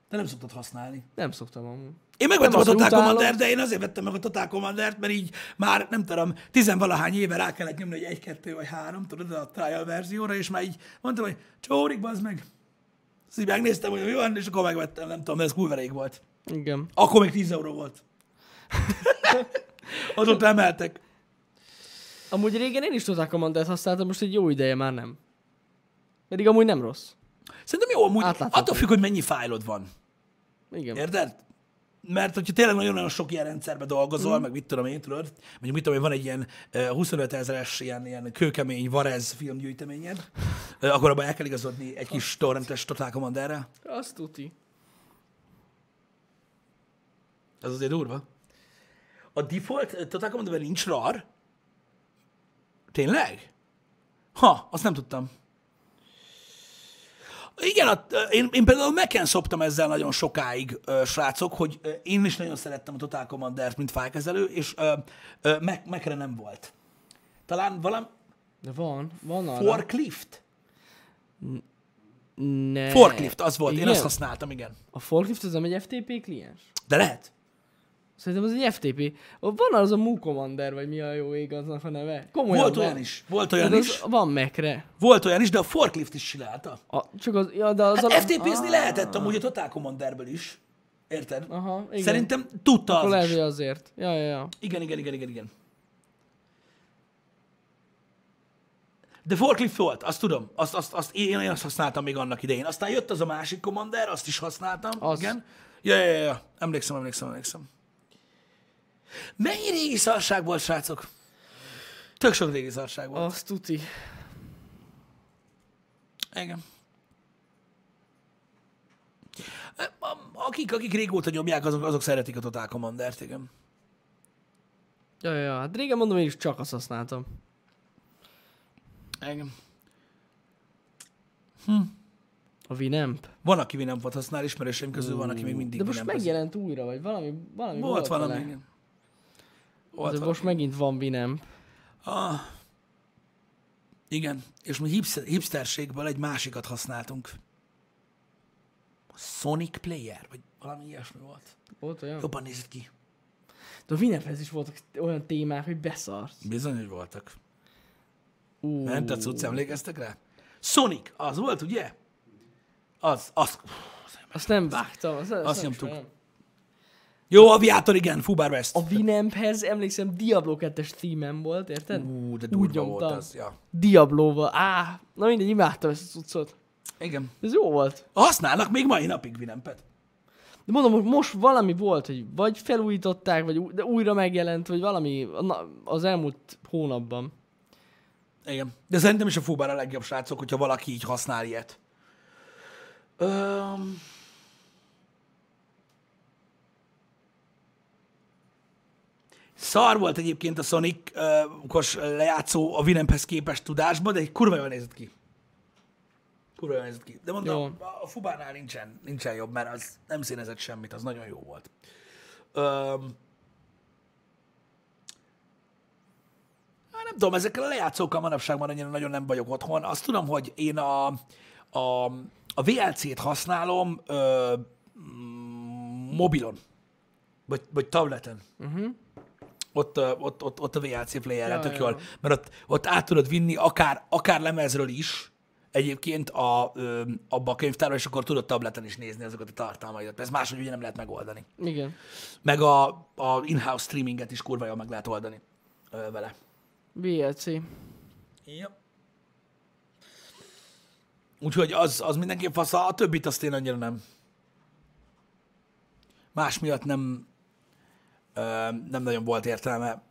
De nem szoktad használni. Nem szoktam amúgy. Én megvettem a Total. Commander, de én azért vettem meg a Total Commandert, mert így már nem tudom, tizenvalahány éve rá kellett nyomni, hogy egy, kettő vagy három, tudod, a trial verzióra, és már így mondtam, hogy csórik, bazd meg. Azt így megnéztem, hogy mi van, és akkor megvettem, nem tudom, mert ez kurva rég volt. Igen. Akkor még 10 euró volt. Azóta emeltek. Amúgy régen én is Total Commandert használtam, most egy jó ideje már nem. Pedig amúgy nem rossz. Szerintem jó, amúgy Átlátható. attól függ, hogy mennyi fájlod van. Igen. Érted? Mert hogyha tényleg nagyon-nagyon sok ilyen rendszerbe dolgozol, mm. meg mit tudom én, tudod, mondjuk mit tudom én, van egy ilyen uh, 25 ezeres ilyen, ilyen kőkemény Varez filmgyűjteményed, akkor abban el kell igazodni egy kis torrentes Total Commanderre. Azt tuti. Ez azért durva. a default Total Commanderben nincs RAR? Tényleg? Ha, azt nem tudtam. Igen, a, én, én például meken szoptam ezzel nagyon sokáig, ö, srácok, hogy ö, én is nagyon szerettem a Total Commandert, mint fájkezelő, és ö, ö, Mac, Macre nem volt. Talán valami De van, van arra. forklift? ne. Forklift, az volt, én Igen? azt használtam, igen. A forklift az nem egy FTP kliens? De lehet. Szerintem az egy FTP. Van az a Mu Commander, vagy mi a jó ég aznak a neve? Komolyan Volt van. olyan is, volt olyan is, van Mekre. volt olyan is, de a forklift is csinálta. A, csak az, ja, de az Hát a... FTP-zni Ah, lehetett amúgy a Total Commanderből is. Érted? Aha, igen. Szerintem tudta Akkor az is. azért. Ja, ja, ja. Igen, igen, igen, igen, igen. De forklift volt, azt tudom. Azt, azt, azt, én, én azt használtam még annak idején. Aztán jött az a másik Commander, azt is használtam. Az. Igen. Ja, ja, ja, ja. Emlékszem, emlékszem, emlékszem. Mennyi régi szarság volt, srácok? Tök sok régi szarság volt. Azt tuti. Igen. Akik, akik régóta nyomják, azok, azok szeretik a Total Commandert, igen. Ja, ja. Hát régen mondom, én is csak azt használtam. igen. A Winamp. Van, aki volt használ, ismerőseim közül van, aki még mindig De most Winamp-ezik. megjelent újra, vagy valami, valami volt, Volt valami, igen. Volt valami. most megint van Winamp. Ah, igen, és mi hipster, hipsterségből egy másikat használtunk. Sonic Player, vagy valami ilyesmi volt. Volt olyan? Jobban nézett ki. De a Winamphez is voltak olyan témák, hogy beszart. Bizony, hogy voltak. Ment a cucc, emlékeztek rá? Sonic, az volt, ugye? Az, az. Azt nem vágtam. Azt, azt, Azt nem nyomtuk. ismerem. Jó, Aviator, igen, Fubár West. A Winamphez emlékszem Diablo 2-es teamem volt, érted? Ú, de Úgy durva volt nyomtam. az. Ja. Diablo-val. Á, na mindegy, imádtam ezt a cuccot. Igen. Ez jó volt. Használnak még mai napig Winampet. De mondom, hogy most valami volt, hogy vagy felújították, vagy ú- de újra megjelent, vagy valami na, az elmúlt hónapban. Igen. De szerintem is a Fubár a legjobb srácok, hogyha valaki így használ ilyet. Öm... Szar volt egyébként a Sonic uh, lejátszó a Winamphez képest tudásban, de egy kurva jól nézett ki. Kurva jól nézett ki. De mondom, Jó. a Fubánál nincsen, nincsen jobb, mert az nem színezett semmit, az nagyon jó volt. Öm... Hát nem tudom, ezekkel a lejátszókkal manapság már annyira nagyon nem vagyok otthon. Azt tudom, hogy én a, a, a VLC-t használom ö, mobilon, vagy, vagy tableten. Uh-huh. Ott, ott, ott, ott a VLC player tök jól, mert ott, ott át tudod vinni akár, akár lemezről is, egyébként a, ö, abba a könyvtárba, és akkor tudod tableten is nézni azokat a tartalmaidat. Ez máshogy ugye nem lehet megoldani. Igen. Meg a, a in-house streaminget is kurva jól meg lehet oldani ö, vele. VLC. Ja. Úgyhogy az, az mindenképp fasz, a többit azt én annyira nem. Más miatt nem, nem nagyon volt értelme,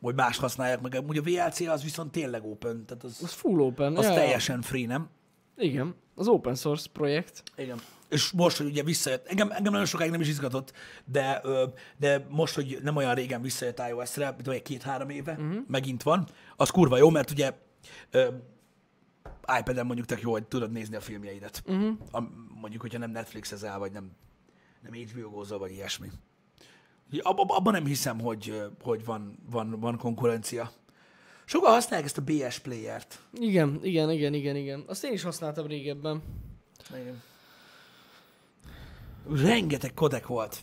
hogy más használják meg. Ugye a VLC az viszont tényleg open, tehát az, Az full open. az ja, teljesen free, nem? Igen. Az open source projekt. Igen. És most, hogy ugye visszajött, engem, engem nagyon sokáig nem is izgatott, de, de most, hogy nem olyan régen visszajött iOS-re, mint vagy két-három éve, uh-huh. megint van, az kurva jó, mert ugye iPad-en mondjuk tök jó, hogy tudod nézni a filmjeidet. Uh-huh. A, mondjuk, hogyha nem Netflixezel, vagy nem, nem HBO-gózol, vagy ilyesmi. Ab, ab, abban nem hiszem, hogy, hogy van, van, van konkurencia. Sokan használják ezt a BS playert. Igen, igen, igen, igen, igen. Azt én is használtam régebben. Igen. Rengeteg kodek volt.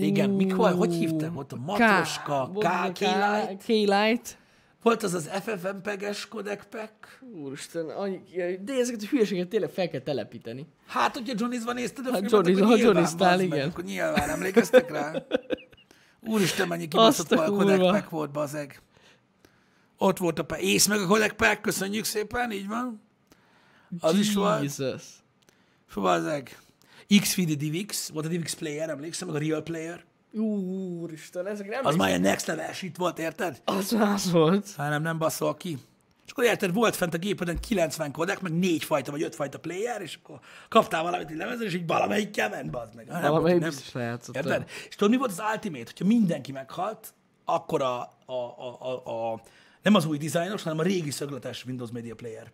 Igen, mik volt? Hogy hívták? Ott a Matroska, volt az a K- K-Light. K-Light. Volt az az FFmpeg-es kodek pack. Úristen, annyi, de ezeket a hülyeséget tényleg fel kell telepíteni. Hát, hogyha Johnny's-ban nézted a Hát filmet, Johnny's- akkor nyilván, Johnny's-tál, bazd meg, igen. Akkor nyilván emlékeztek rá. Úristen, mennyi kibaszott a pack volt, bazeg. Ott volt a pack. Ész meg a kodek pack, köszönjük szépen, így van. Az is volt. Jesus. Fú, bazeg. Xfeed DivX, volt a DivX player, emlékszem, meg a Real Player. Úristen, ezek nem Az már ilyen next level shit volt, érted? Az más volt. Hát nem, nem baszol ki. És akkor érted, volt fent a gépeden 90 kodek, meg négy fajta vagy öt fajta player, és akkor kaptál valamit egy lemezen, és így valamelyikkel ment, bazd meg. Nem, Valamelyik nem, biztos lejátszotta. Érted? És tudod, mi volt az ultimate? Hogyha mindenki meghalt, akkor a, a, a, a, a nem az új dizájnos, hanem a régi szögletes Windows Media Player.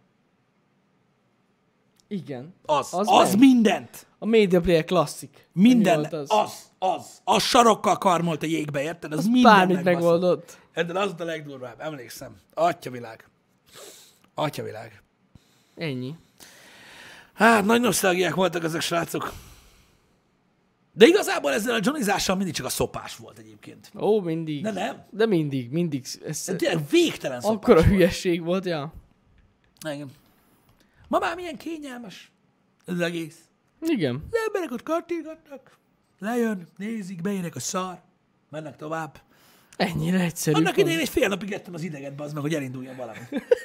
Igen. Az, az, Az meg. mindent. A Media Player Classic. Minden, az, az, az. Az sarokkal karmolt a jégbe, érted? Az, Az minden bármit megbaszott. megoldott. Érted? Az a legdurvább, emlékszem. Atyavilág. Atyavilág. Ennyi. Hát, nagy nosztalgiák voltak ezek, srácok. De igazából ezzel a Johnnyzással mindig csak a szopás volt egyébként. Ó, mindig. De nem. De mindig, mindig. Ez De tényleg végtelen szopás akkora volt. hülyeség volt, ja. Igen. Ma már milyen kényelmes ez az egész. Igen. Az emberek ott kartírgatnak, lejön, nézik, beérek a szar, mennek tovább. Ennyire egyszerű. Annak idején egy fél napig ettem az ideget, az meg, hogy elinduljon valami.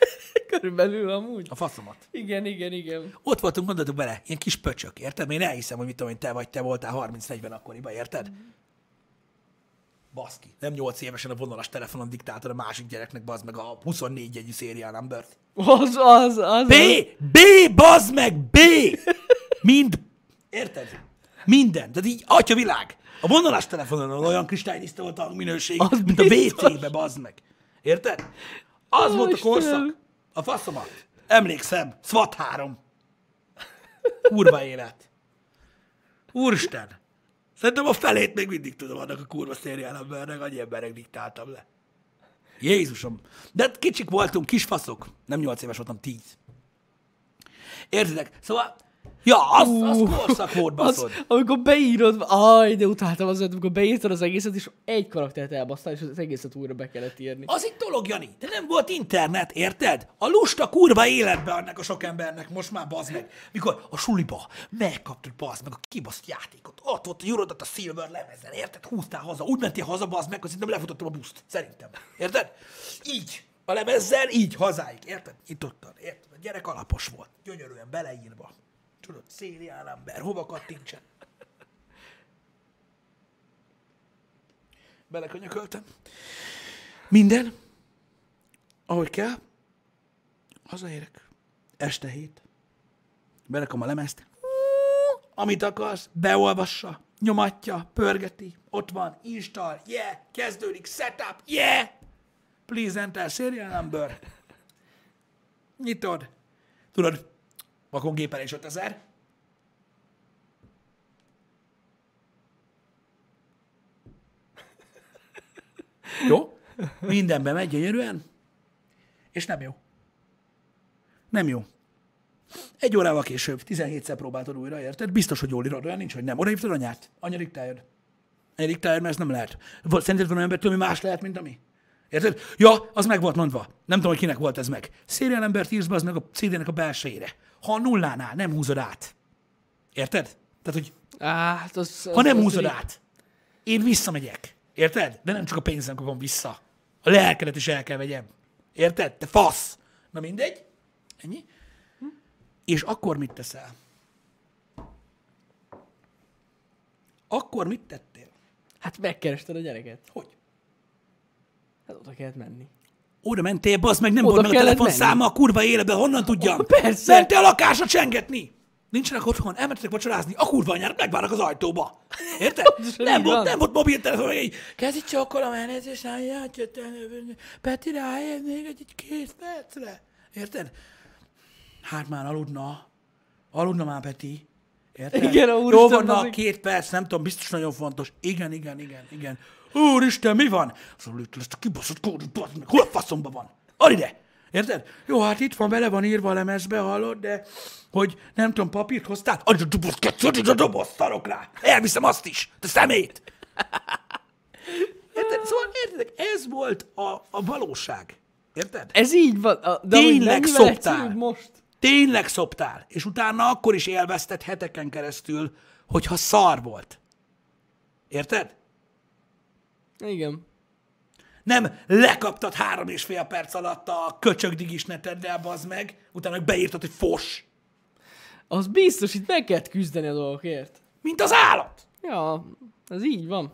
Körülbelül amúgy. A faszomat. Igen, igen, igen. Ott voltunk, gondoltuk bele, ilyen kis pöcsök, érted? Én elhiszem, hogy mit tudom, én, te vagy, te voltál 30-40 akkoriban, érted? Baszki. Nem 8 évesen a vonalas telefonon diktáltad a másik gyereknek, bazd meg a 24 jegyű serial numbert. Az, az, az. B! B! Bazd meg! B! Mind. Érted? Minden. Tehát így, atya világ. A vonalas telefonon olyan kristálytiszta volt a minőség, Az mint a biztos. WC-be, bazd meg. Érted? Az Ó, volt a korszak. A faszomat. Emlékszem. SWAT 3. Kurva élet. Úristen. Szerintem a felét még mindig tudom annak a kurva szériál embernek, annyi embernek diktáltam le. Jézusom. De hát kicsik voltunk, kis faszok. Nem 8 éves voltam, 10. Értitek? Szóval, ja, az, az korszak volt, baszod. Az, amikor beírod, aj, de utáltam az, amikor beírtad az egészet, és egy karaktert elbasztál, és az egészet újra be kellett írni. Az egy dolog, Jani, de nem volt internet, érted? A lusta kurva életbe annak a sok embernek, most már bazd meg. Mikor a suliba megkaptad bazd meg a kibaszt játékot, ott volt a Eurodat a Silver lemezen, érted? Húztál haza, úgy mentél haza bazd meg, hogy szerintem lefutottam a buszt, szerintem. Érted? Így. A lemezzel, így hazáig, érted? Itt ott, érted? A gyerek alapos volt, gyönyörűen beleírva. Tudod, szériál ember, hova kattintsen? Belekönyököltem. Minden, ahogy kell, hazaérek. Este hét. Berakom a lemezt. Amit akarsz, beolvassa, nyomatja, pörgeti, ott van, install, yeah, kezdődik, setup, yeah, please enter serial number. Nyitod. Tudod, vakon gépelés 5000. Jó? Mindenben megy gyönyörűen, és nem jó. Nem jó. Egy órával később, 17-szer próbáltad újra, érted? Biztos, hogy jól írod, olyan nincs, hogy nem. Oda hívtad anyát. Anya diktáljad. Anya diktáljad, mert ez nem lehet. Volt- Szerinted van embertől, ami más lehet, mint ami? Érted? Ja, az meg volt mondva. Nem tudom, hogy kinek volt ez meg. Serial embert írsz be, az meg a CD-nek a belsejére. Ha a nullánál nem húzod át. Érted? Tehát, hogy Á, hát az, az, ha nem az húzod rég- át, én visszamegyek. Érted? De nem csak a pénzem kapom vissza. A lelkedet is el kell vegyem. Érted? Te fasz! Na mindegy. Ennyi. És akkor mit teszel? Akkor mit tettél? Hát megkerested a gyereket. Hogy? Hát oda kellett menni. Oda mentél, bazd meg, nem Oda volt meg a telefonszáma a kurva életbe, honnan tudjam? Persze. Mentél a lakásra csengetni. Nincsenek otthon, elmentetek vacsorázni, a kurva anyárat megvárnak az ajtóba. Érted? Nem, volt, nem volt mobiltelefon, hogy így, kezdj csokkolom elnézést, átjöttem, Peti rájön még egy, egy két percre. Érted? Hát már aludna. Aludna már, Peti. Érted? Igen, a Jó úristen, van, na, két perc, nem tudom, biztos nagyon fontos. Igen, igen, igen, igen. Úristen, mi van? Szóval itt lesz a kibaszott kód, bazd meg, hol a faszomba van? Ad ide! Érted? Jó, hát itt van, bele van írva a lemezbe, hallod, de hogy nem tudom, papírt hoztál? Adj a doboz, kettőt, a doboz, szarok rá! Elviszem azt is, te szemét! Érted? Szóval értedek, ez volt a, a valóság. Érted? Ez így van. a- De Tényleg szoptál. most? Tényleg szoptál, és utána akkor is élvezted heteken keresztül, hogyha szar volt. Érted? Igen. Nem lekaptad három és fél perc alatt a köcsög digis neteddel, bazd meg, utána beírtad, hogy fos, Az biztos, itt meg kellett küzdeni a dolgokért. mint az állat. Ja, ez így van.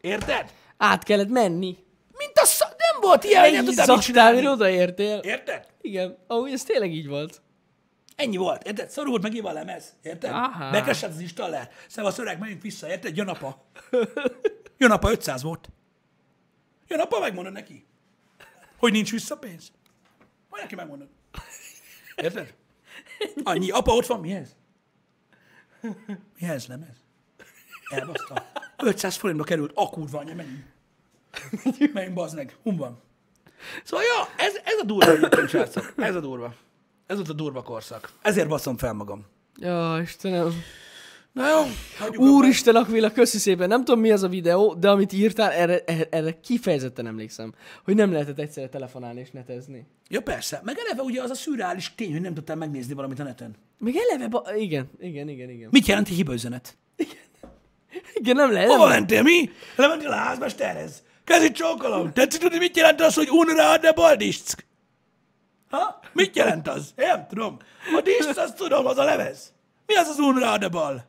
Érted? Át kellett menni. Mint a szar. Nem volt ilyen, hogy nem tudtam mit csinálni. odaértél. Érted? Igen, ahogy ez tényleg így volt. Ennyi volt, érted? Szorult meg a lemez, érted? Aha. Bekesett az installer. Szevasz öreg, menjünk vissza, érted? Jön apa. Jön apa, 500 volt. Jön apa, megmondod neki, hogy nincs visszapénz. Majd neki megmondod. Érted? Annyi. Apa, ott van, mi ez? Mi ez, lemez? Elbaszta. 500 forintba került, a kurva anya, menjünk. Menjünk, bazd meg. Hum van. Szóval, ja, ez, ez a durva egyébként, srácok. Ez a durva. Ez volt a durva korszak. Ezért baszom fel magam. Ja, Istenem. Na jó, Úristen, Akvila, köszi szépen. Nem tudom, mi az a videó, de amit írtál, erre, erre, kifejezetten emlékszem. Hogy nem lehetett egyszerre telefonálni és netezni. Ja persze, meg eleve ugye az a szürreális tény, hogy nem tudtál megnézni valamit a neten. Még eleve, ba... igen, igen, igen, igen. Mit jelent egy hibaüzenet? Igen, nem lehet. Hova mentél, mi? Lementél a házmesterhez. Kezdj csókolom. Tetszik tudni, mit jelent az, hogy unra adne baldiszk? Ha? Mit jelent az? Én nem tudom. A diszt, azt tudom, az a lemez. Mi az az unra adne bal?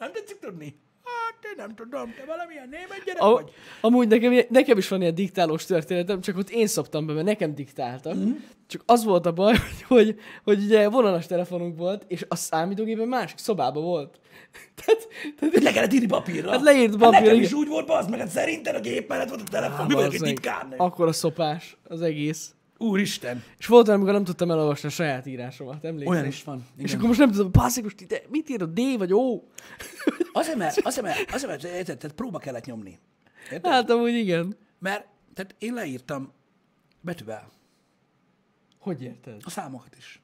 Nem tetszik tudni? Hát, én nem tudom. Te valamilyen német gyerek A, vagy? amúgy nekem, nekem is van ilyen diktálós történetem, csak ott én szoptam be, mert nekem diktáltak. Mm. Csak az volt a baj, hogy, hogy, hogy ugye vonalas telefonunk volt, és a számítógépen másik szobában volt. tehát, tehát Le kellett írni papírra. Hát leírt Hát papírra, nekem is úgy volt, bazd meg, hát szerinted a gép mellett volt a telefon. Mi vagyok egy titkárnő? Akkor a szopás, az egész. Úristen. És volt olyan, amikor nem tudtam elolvasni a saját írásomat, emlékszel? Olyan is van. És Igen. akkor most nem tudom, passzik, most ide, mit ír a D vagy O? Azért, mert, azért, mert, azért, mert érted, tehát próba kellett nyomni. Érted? Hát amúgy igen. Mert tehát én leírtam betűvel Hogy érted? a számokat is.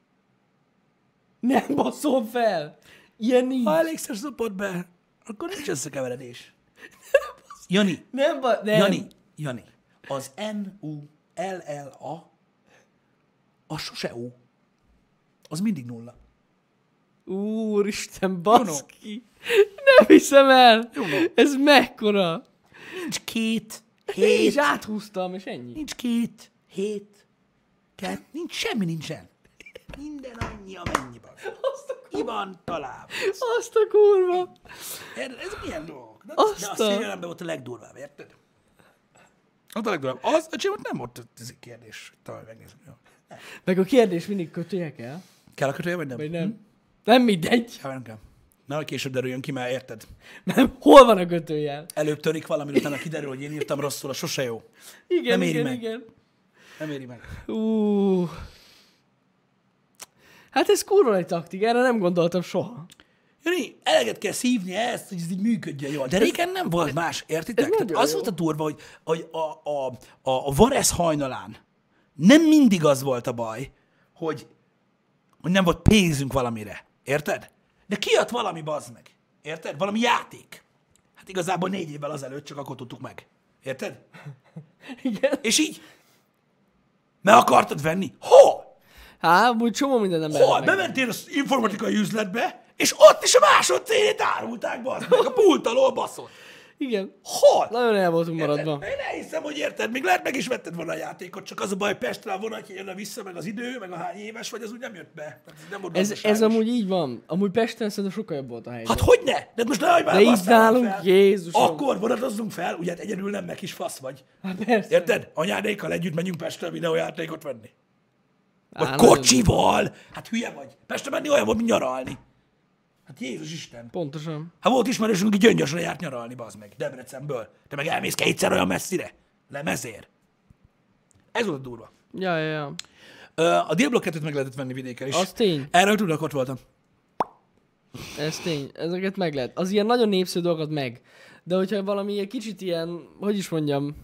Nem baszol fel! Ilyen nincs. Ha elégszer szopod be, akkor nincs összekeveredés. Jani, Nem, ba- nem. Jani, Jani, az N-U-L-L-A, az sose O. Az mindig nulla. Úristen, baszki! Nem hiszem el! Juno. Ez mekkora? Nincs két, Én is hét, áthúztam, és ennyi. nincs két, hét, kett, nincs, semmi nincsen. Minden annyi, amennyi van. Azt a, Ki van találva. azt a kurva! Érted? Ez milyen dolgok? De, Azt de a széljelemben volt a legdurvább, érted? Ott a legdurvább. Az, a nem volt ez egy kérdés. Talán megnézem. Jó. Meg a kérdés mindig kötője kell? Kell a kötője, vagy nem? Vagy nem? Nem mindegy. Hát nem kell. Na, később derüljön ki, mert érted? Nem. Hol van a kötőjel? Előbb törik valami, utána kiderül, hogy én írtam rosszul, a sose jó. Igen, Nem éri igen, meg. igen. Nem éri meg. Ú. Hát ez kurva egy taktik, erre nem gondoltam soha. Jani, eleget kell szívni ezt, hogy ez így működjön jól. De régen nem volt más, értitek? Tehát az jó. volt a durva, hogy, hogy a, a, a, a Varesz hajnalán nem mindig az volt a baj, hogy, hogy nem volt pénzünk valamire. Érted? De kijött valami, bazd meg. Érted? Valami játék. Hát igazából négy évvel azelőtt csak akkor tudtuk meg. Érted? Igen. És így. Meg akartad venni? Hol? Hát, úgy csomó minden nem Hol? Bementél az informatikai üzletbe, és ott is a másodcénét árulták, bazd meg, a pult alól baszott. Igen. Hol? Nagyon el voltunk maradva. Érted? Én elhiszem, hogy érted, még lehet meg is vetted volna a játékot, csak az a baj, Pestre a vonatja jön vissza, meg az idő, meg a hány éves vagy, az úgy nem jött be. Nem Ez, ez amúgy így van. Amúgy Pesten szerintem sokkal jobb volt a helyzet. Hát hogy ne? De most már De basszál nálunk, fel. Jézusom. Akkor vonatozzunk fel, ugye hát egyedül nem meg is fasz vagy. Hát persze. Érted? Anyádékkal együtt menjünk Pestre videójátékot venni. Vagy Á, kocsival. Hát hülye vagy. Pestre menni olyan volt, mint nyaralni. Hát Jézus Isten. Pontosan. Hát volt ismerősünk, aki gyöngyösre járt nyaralni, bazd meg, Debrecenből. Te meg elmész kétszer olyan messzire. Lemezér. Ez volt a durva. Ja, ja, ja. A Diablo 2-t meg lehetett venni vidéken is. Az tény. Erről tudok, ott voltam. Ez tény. Ezeket meg lehet. Az ilyen nagyon népszerű dolgokat meg. De hogyha valami ilyen kicsit ilyen, hogy is mondjam,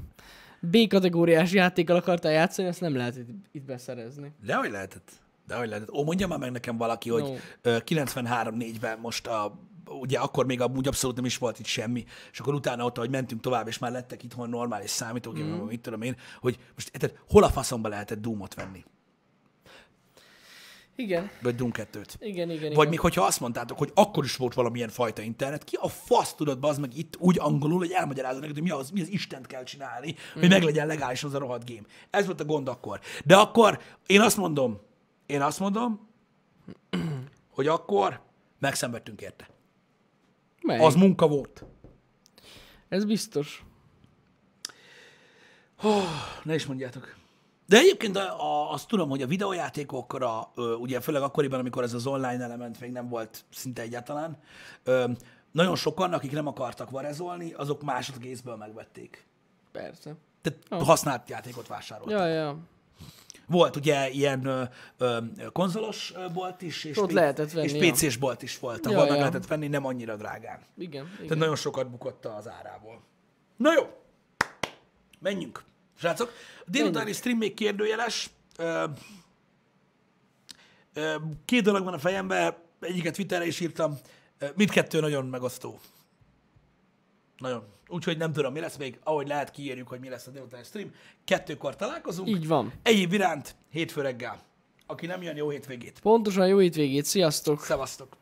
B-kategóriás játékkal akartál játszani, azt nem lehet itt, itt beszerezni. De hogy lehetett? De hogy lehetett? Ó, mondja már meg nekem valaki, hogy No. ö, 93-4-ben most a ugye akkor még amúgy abszolút nem is volt itt semmi, és akkor utána ott, hogy mentünk tovább, és már lettek itthon normális számítógépek, mm. mit tudom én, hogy most érted, hol a faszomba lehetett Doomot venni? Igen. Vagy Doom 2-t? Igen, igen, Vagy igen. még hogyha azt mondtátok, hogy akkor is volt valamilyen fajta internet, ki a fasz tudod bazd meg itt úgy angolul, hogy elmagyarázza neked, hogy mi az, mi az Istent kell csinálni, hogy meglegyen legális az a rohadt game. Ez volt a gond akkor. De akkor én azt mondom, én azt mondom, hogy akkor megszenvedtünk érte. Meg. Az munka volt. Ez biztos. Oh, ne is mondjátok. De egyébként a, a, azt tudom, hogy a videójátékokra, ö, ugye főleg akkoriban, amikor ez az online element még nem volt szinte egyáltalán, ö, nagyon sokan, akik nem akartak varezolni, azok másodkézből megvették. Persze. Tehát oh. használt játékot vásároltak. Ja, ja. Volt ugye ilyen ö, ö, konzolos bolt is, és, Ott lehetett venni, és. PC-s bolt is volt, ahol Ja, meg ja. lehetett venni, nem annyira drágán. Igen, igen. Tehát nagyon sokat bukott az árából. Na jó, menjünk. Srácok, a délutáni stream még kérdőjeles. Ö, ö, két dolog van a fejemben, egyiket Twitterre is írtam, mindkettő nagyon megosztó. Nagyon. Úgyhogy nem tudom, mi lesz még, ahogy lehet kiírjuk, hogy mi lesz a délután stream. Kettőkor találkozunk. Így van. Egyéb viránt, hétfő reggel. Aki nem jön, jó hétvégét. Pontosan jó hétvégét. Sziasztok. Szevasztok.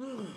Mm.